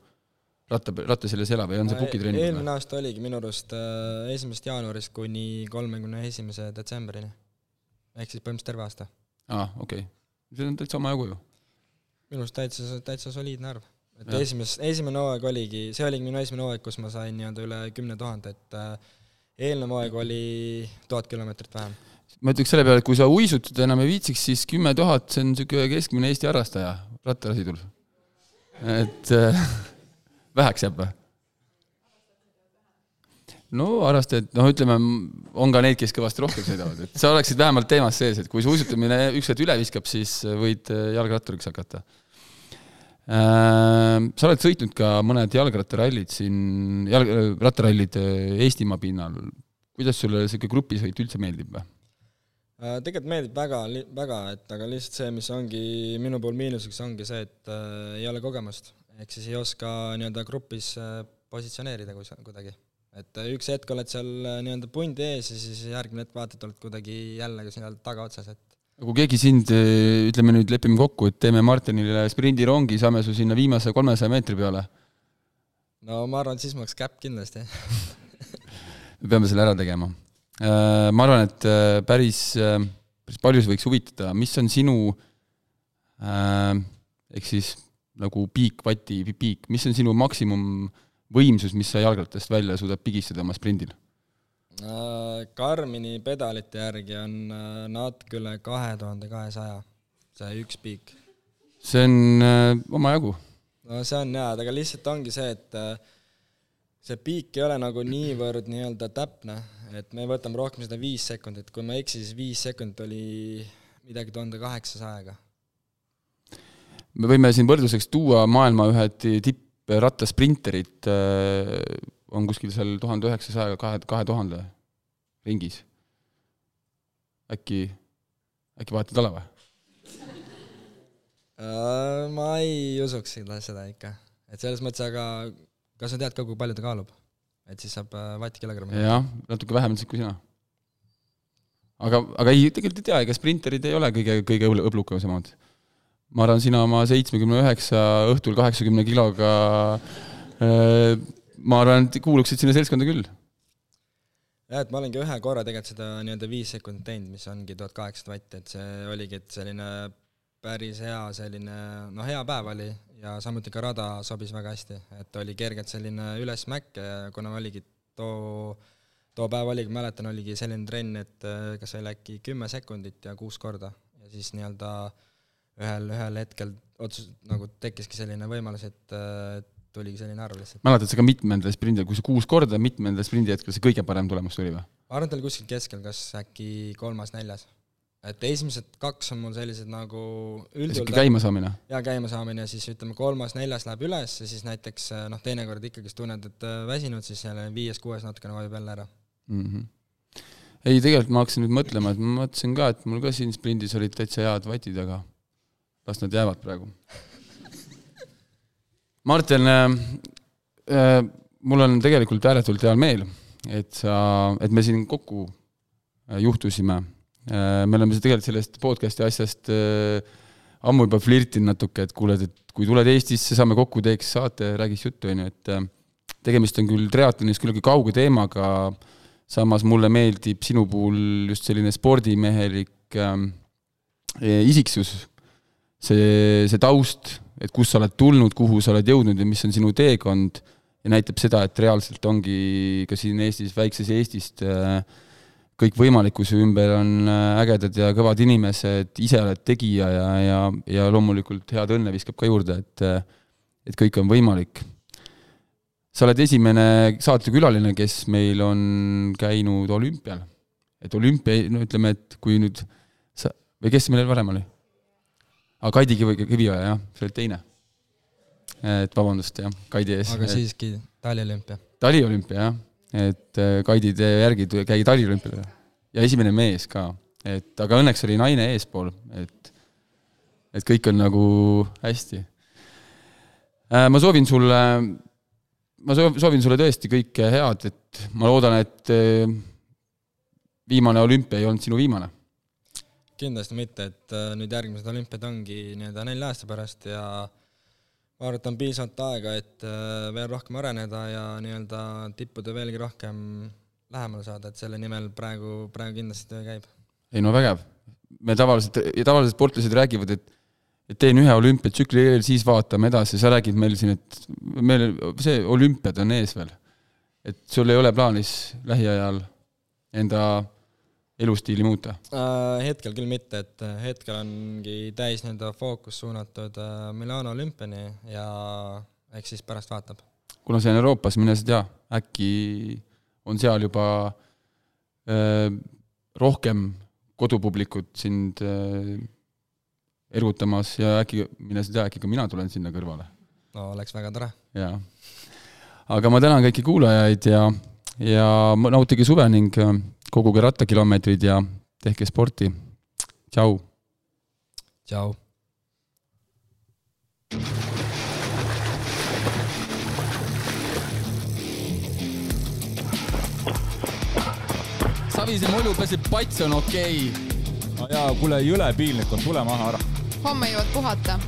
ratta, ratta selles elab ja on see pukitrenn? eelmine aasta oligi minu arust äh, esimesest jaanuarist kuni kolmekümne esimese detsembrini. Ehk siis põhimõtteliselt terve aasta. aa ah,, okei okay.. see on täitsa omajagu ju. minu arust täitsa, täitsa soliidne arv. et ja. esimes-, esimene hooaeg oligi, see oligi minu esimene hooaeg, kus ma sain nii-öelda üle kümne tuhande, et äh, eelnev hooaeg oli tuhat kilomeetrit vähem ma ütleks selle peale, et kui sa uisutada enam ei viitsiks, siis kümme tuhat, see on niisugune keskmine Eesti harrastaja rattasõidul. et äh, väheks jääb või? No harrastajad, noh, ütleme, on ka neid, kes kõvasti rohkem sõidavad, et sa oleksid vähemalt teemas sees, et kui suusatamine ükskord üle viskab, siis võid äh, jalgratturiks hakata äh,. sa oled sõitnud ka mõned jalgrattarallid siin, jalg-, rattarallid äh, Eestimaa pinnal. kuidas sulle niisugune grupisõit üldse meeldib või? Tegelikult meeldib väga, väga, et aga lihtsalt see, mis ongi minu puhul miinuseks, ongi see, et äh, ei ole kogemust. ehk siis ei oska nii-öelda grupis äh, positsioneerida kus, kuidagi. Et äh, üks hetk oled seal äh, nii-öelda pundi ees ja siis järgmine hetk vaatad, oled kuidagi jälle seal tagaotsas, et kui keegi sind, äh, ütleme nüüd, lepime kokku, et teeme Martinile sprindirongi, saame su sinna viimase kolmesaja meetri peale? no ma arvan, et siis maks käpp kindlasti. Me peame selle ära tegema. Äh, ma arvan, et äh, päris, äh, päris paljusid võiks huvitada, mis on sinu ehk siis nagu piik, vati piik, mis on sinu maksimumvõimsus, mis sa jalgrattast välja suudad pigistada oma sprindil? Karmini pedalite järgi on natuke üle kahe tuhande kahesaja, see üks piik. see on omajagu. no see on jaa, aga lihtsalt ongi see, et see piik ei ole nagu niivõrd nii-öelda täpne et me võtame rohkem seda viis sekundit, kui ma ei eksi, siis viis sekundit oli midagi tuhande kaheksasajaga. me võime siin võrdluseks tuua maailma ühed tipprattasprinterid äh, on kuskil seal tuhande üheksasaja, kahe, kahe tuhande ringis. äkki, äkki vahetad ala või? Äh, ma ei usuks seda, seda ikka, et selles mõttes, aga kas sa tead ka, kui palju ta kaalub? et siis saab äh, vatt-kilogrammi. jah, natuke vähem ilmselt kui sina. aga, aga ei, tegelikult ei tea, ega sprinterid ei ole kõige, kõige õblukasemad. Ma arvan, sina oma seitsmekümne üheksa õhtul kaheksakümne kiloga äh, ma arvan, et kuuluksid sinna seltskonda küll. jah, et ma olengi ühe korra tegelikult seda nii-öelda viis sekundit teinud, mis ongi tuhat kaheksasada vatti, et see oligi, et selline päris hea selline, no hea päev oli ja samuti ka rada sobis väga hästi, et oli kergelt selline ülesmäkke ja kuna oligi too, too päev oligi, mäletan, oligi selline trenn, et äh, kas oli äkki kümme sekundit ja kuus korda ja siis nii-öelda ühel, ühel hetkel otsus, nagu tekkiski selline võimalus, et äh, tuligi selline arv lihtsalt. mäletad sa ka mitmendal sprindil, kui sa kuus korda mitmendal sprindi hetkel see kõige parem tulemus tuli või? ma arvan, et ta oli kuskil keskel, kas äkki kolmas-neljas et esimesed kaks on mul sellised nagu üldjuhul käimasaamine? jaa, käimasaamine siis ütleme, kolmas-neljas läheb üles ja siis näiteks eh, noh, teinekord ikkagist tunned, et eh, väsinud, siis jälle viies-kuues natukene vajub jälle ära mm. -hmm. ei, tegelikult ma hakkasin nüüd mõtlema, et ma mõtlesin ka, et mul ka siin sprindis olid täitsa head vatid, aga las nad jäävad praegu. Martin äh,, äh, mul on tegelikult ääretult hea meel, et sa, et me siin kokku juhtusime. Äh, me oleme tegelikult sellest podcast'i asjast äh, ammu juba flirtinud natuke, et kuuled, et kui tuled Eestisse, saame kokku, teeks saate, räägiks juttu, on ju, et äh, tegemist on küll triatlonis küllaltki kauge teemaga, samas mulle meeldib sinu puhul just selline spordimehelik äh, isiksus, see, see taust, et kust sa oled tulnud, kuhu sa oled jõudnud ja mis on sinu teekond ja näitab seda, et reaalselt ongi ka siin Eestis, väikses Eestist äh, kõikvõimalikkuse ümber on äh, ägedad ja kõvad inimesed, ise oled tegija ja, ja, ja loomulikult head õnne viskab ka juurde, et et kõik on võimalik. sa oled esimene saatekülaline, kes meil on käinud olümpial. et olümpia, no ütleme, et kui nüüd sa, või kes meil varem oli? Aa, Kaidi Kivi, Kivioja, jah, sa oled teine. et vabandust, jah, Kaidi ees. aga siiski taliolümpia. taliolümpia, jah et äh, Kaidi tee järgi käi taliolümpiale. ja esimene mees ka, et aga õnneks oli naine eespool, et, et kõik on nagu hästi. Äh, ma soovin sulle, ma soovin sulle tõesti kõike head, et ma loodan, et äh, viimane olümpia ei olnud sinu viimane. Kindlasti mitte, et nüüd järgmised olümpiad ongi nii-öelda nelja aasta pärast ja ma arvan, et on piisavalt aega, et äh, veel rohkem areneda ja nii-öelda tippude veelgi rohkem lähemale saada, et selle nimel praegu, praegu kindlasti töö käib. ei no vägev. me tavaliselt, tavaliselt sportlased räägivad, et et teen ühe olümpiatsükli eel, siis vaatame edasi, sa räägid meil siin, et meil see olümpiad on ees veel. et sul ei ole plaanis lähiajal enda elustiili muuta uh,? Hetkel küll mitte, et äh, hetkel ongi täis nii-öelda fookus suunatud uh, Milano olümpiani ja eks siis pärast vaatab. kuna see on Euroopas, mine sa tea, äkki on seal juba uh, rohkem kodupublikut sind uh, ergutamas ja äkki, mine sa tea, äkki ka mina tulen sinna kõrvale. no oleks väga tore. jaa. aga ma tänan kõiki kuulajaid ja, ja nautige suve ning koguge rattakilomeetrid ja tehke sporti. tšau. tšau. Savise mulju peseb pats on okei okay.. no jaa, kuule, jõle piinlik on, tule maha ära. homme jõuad puhata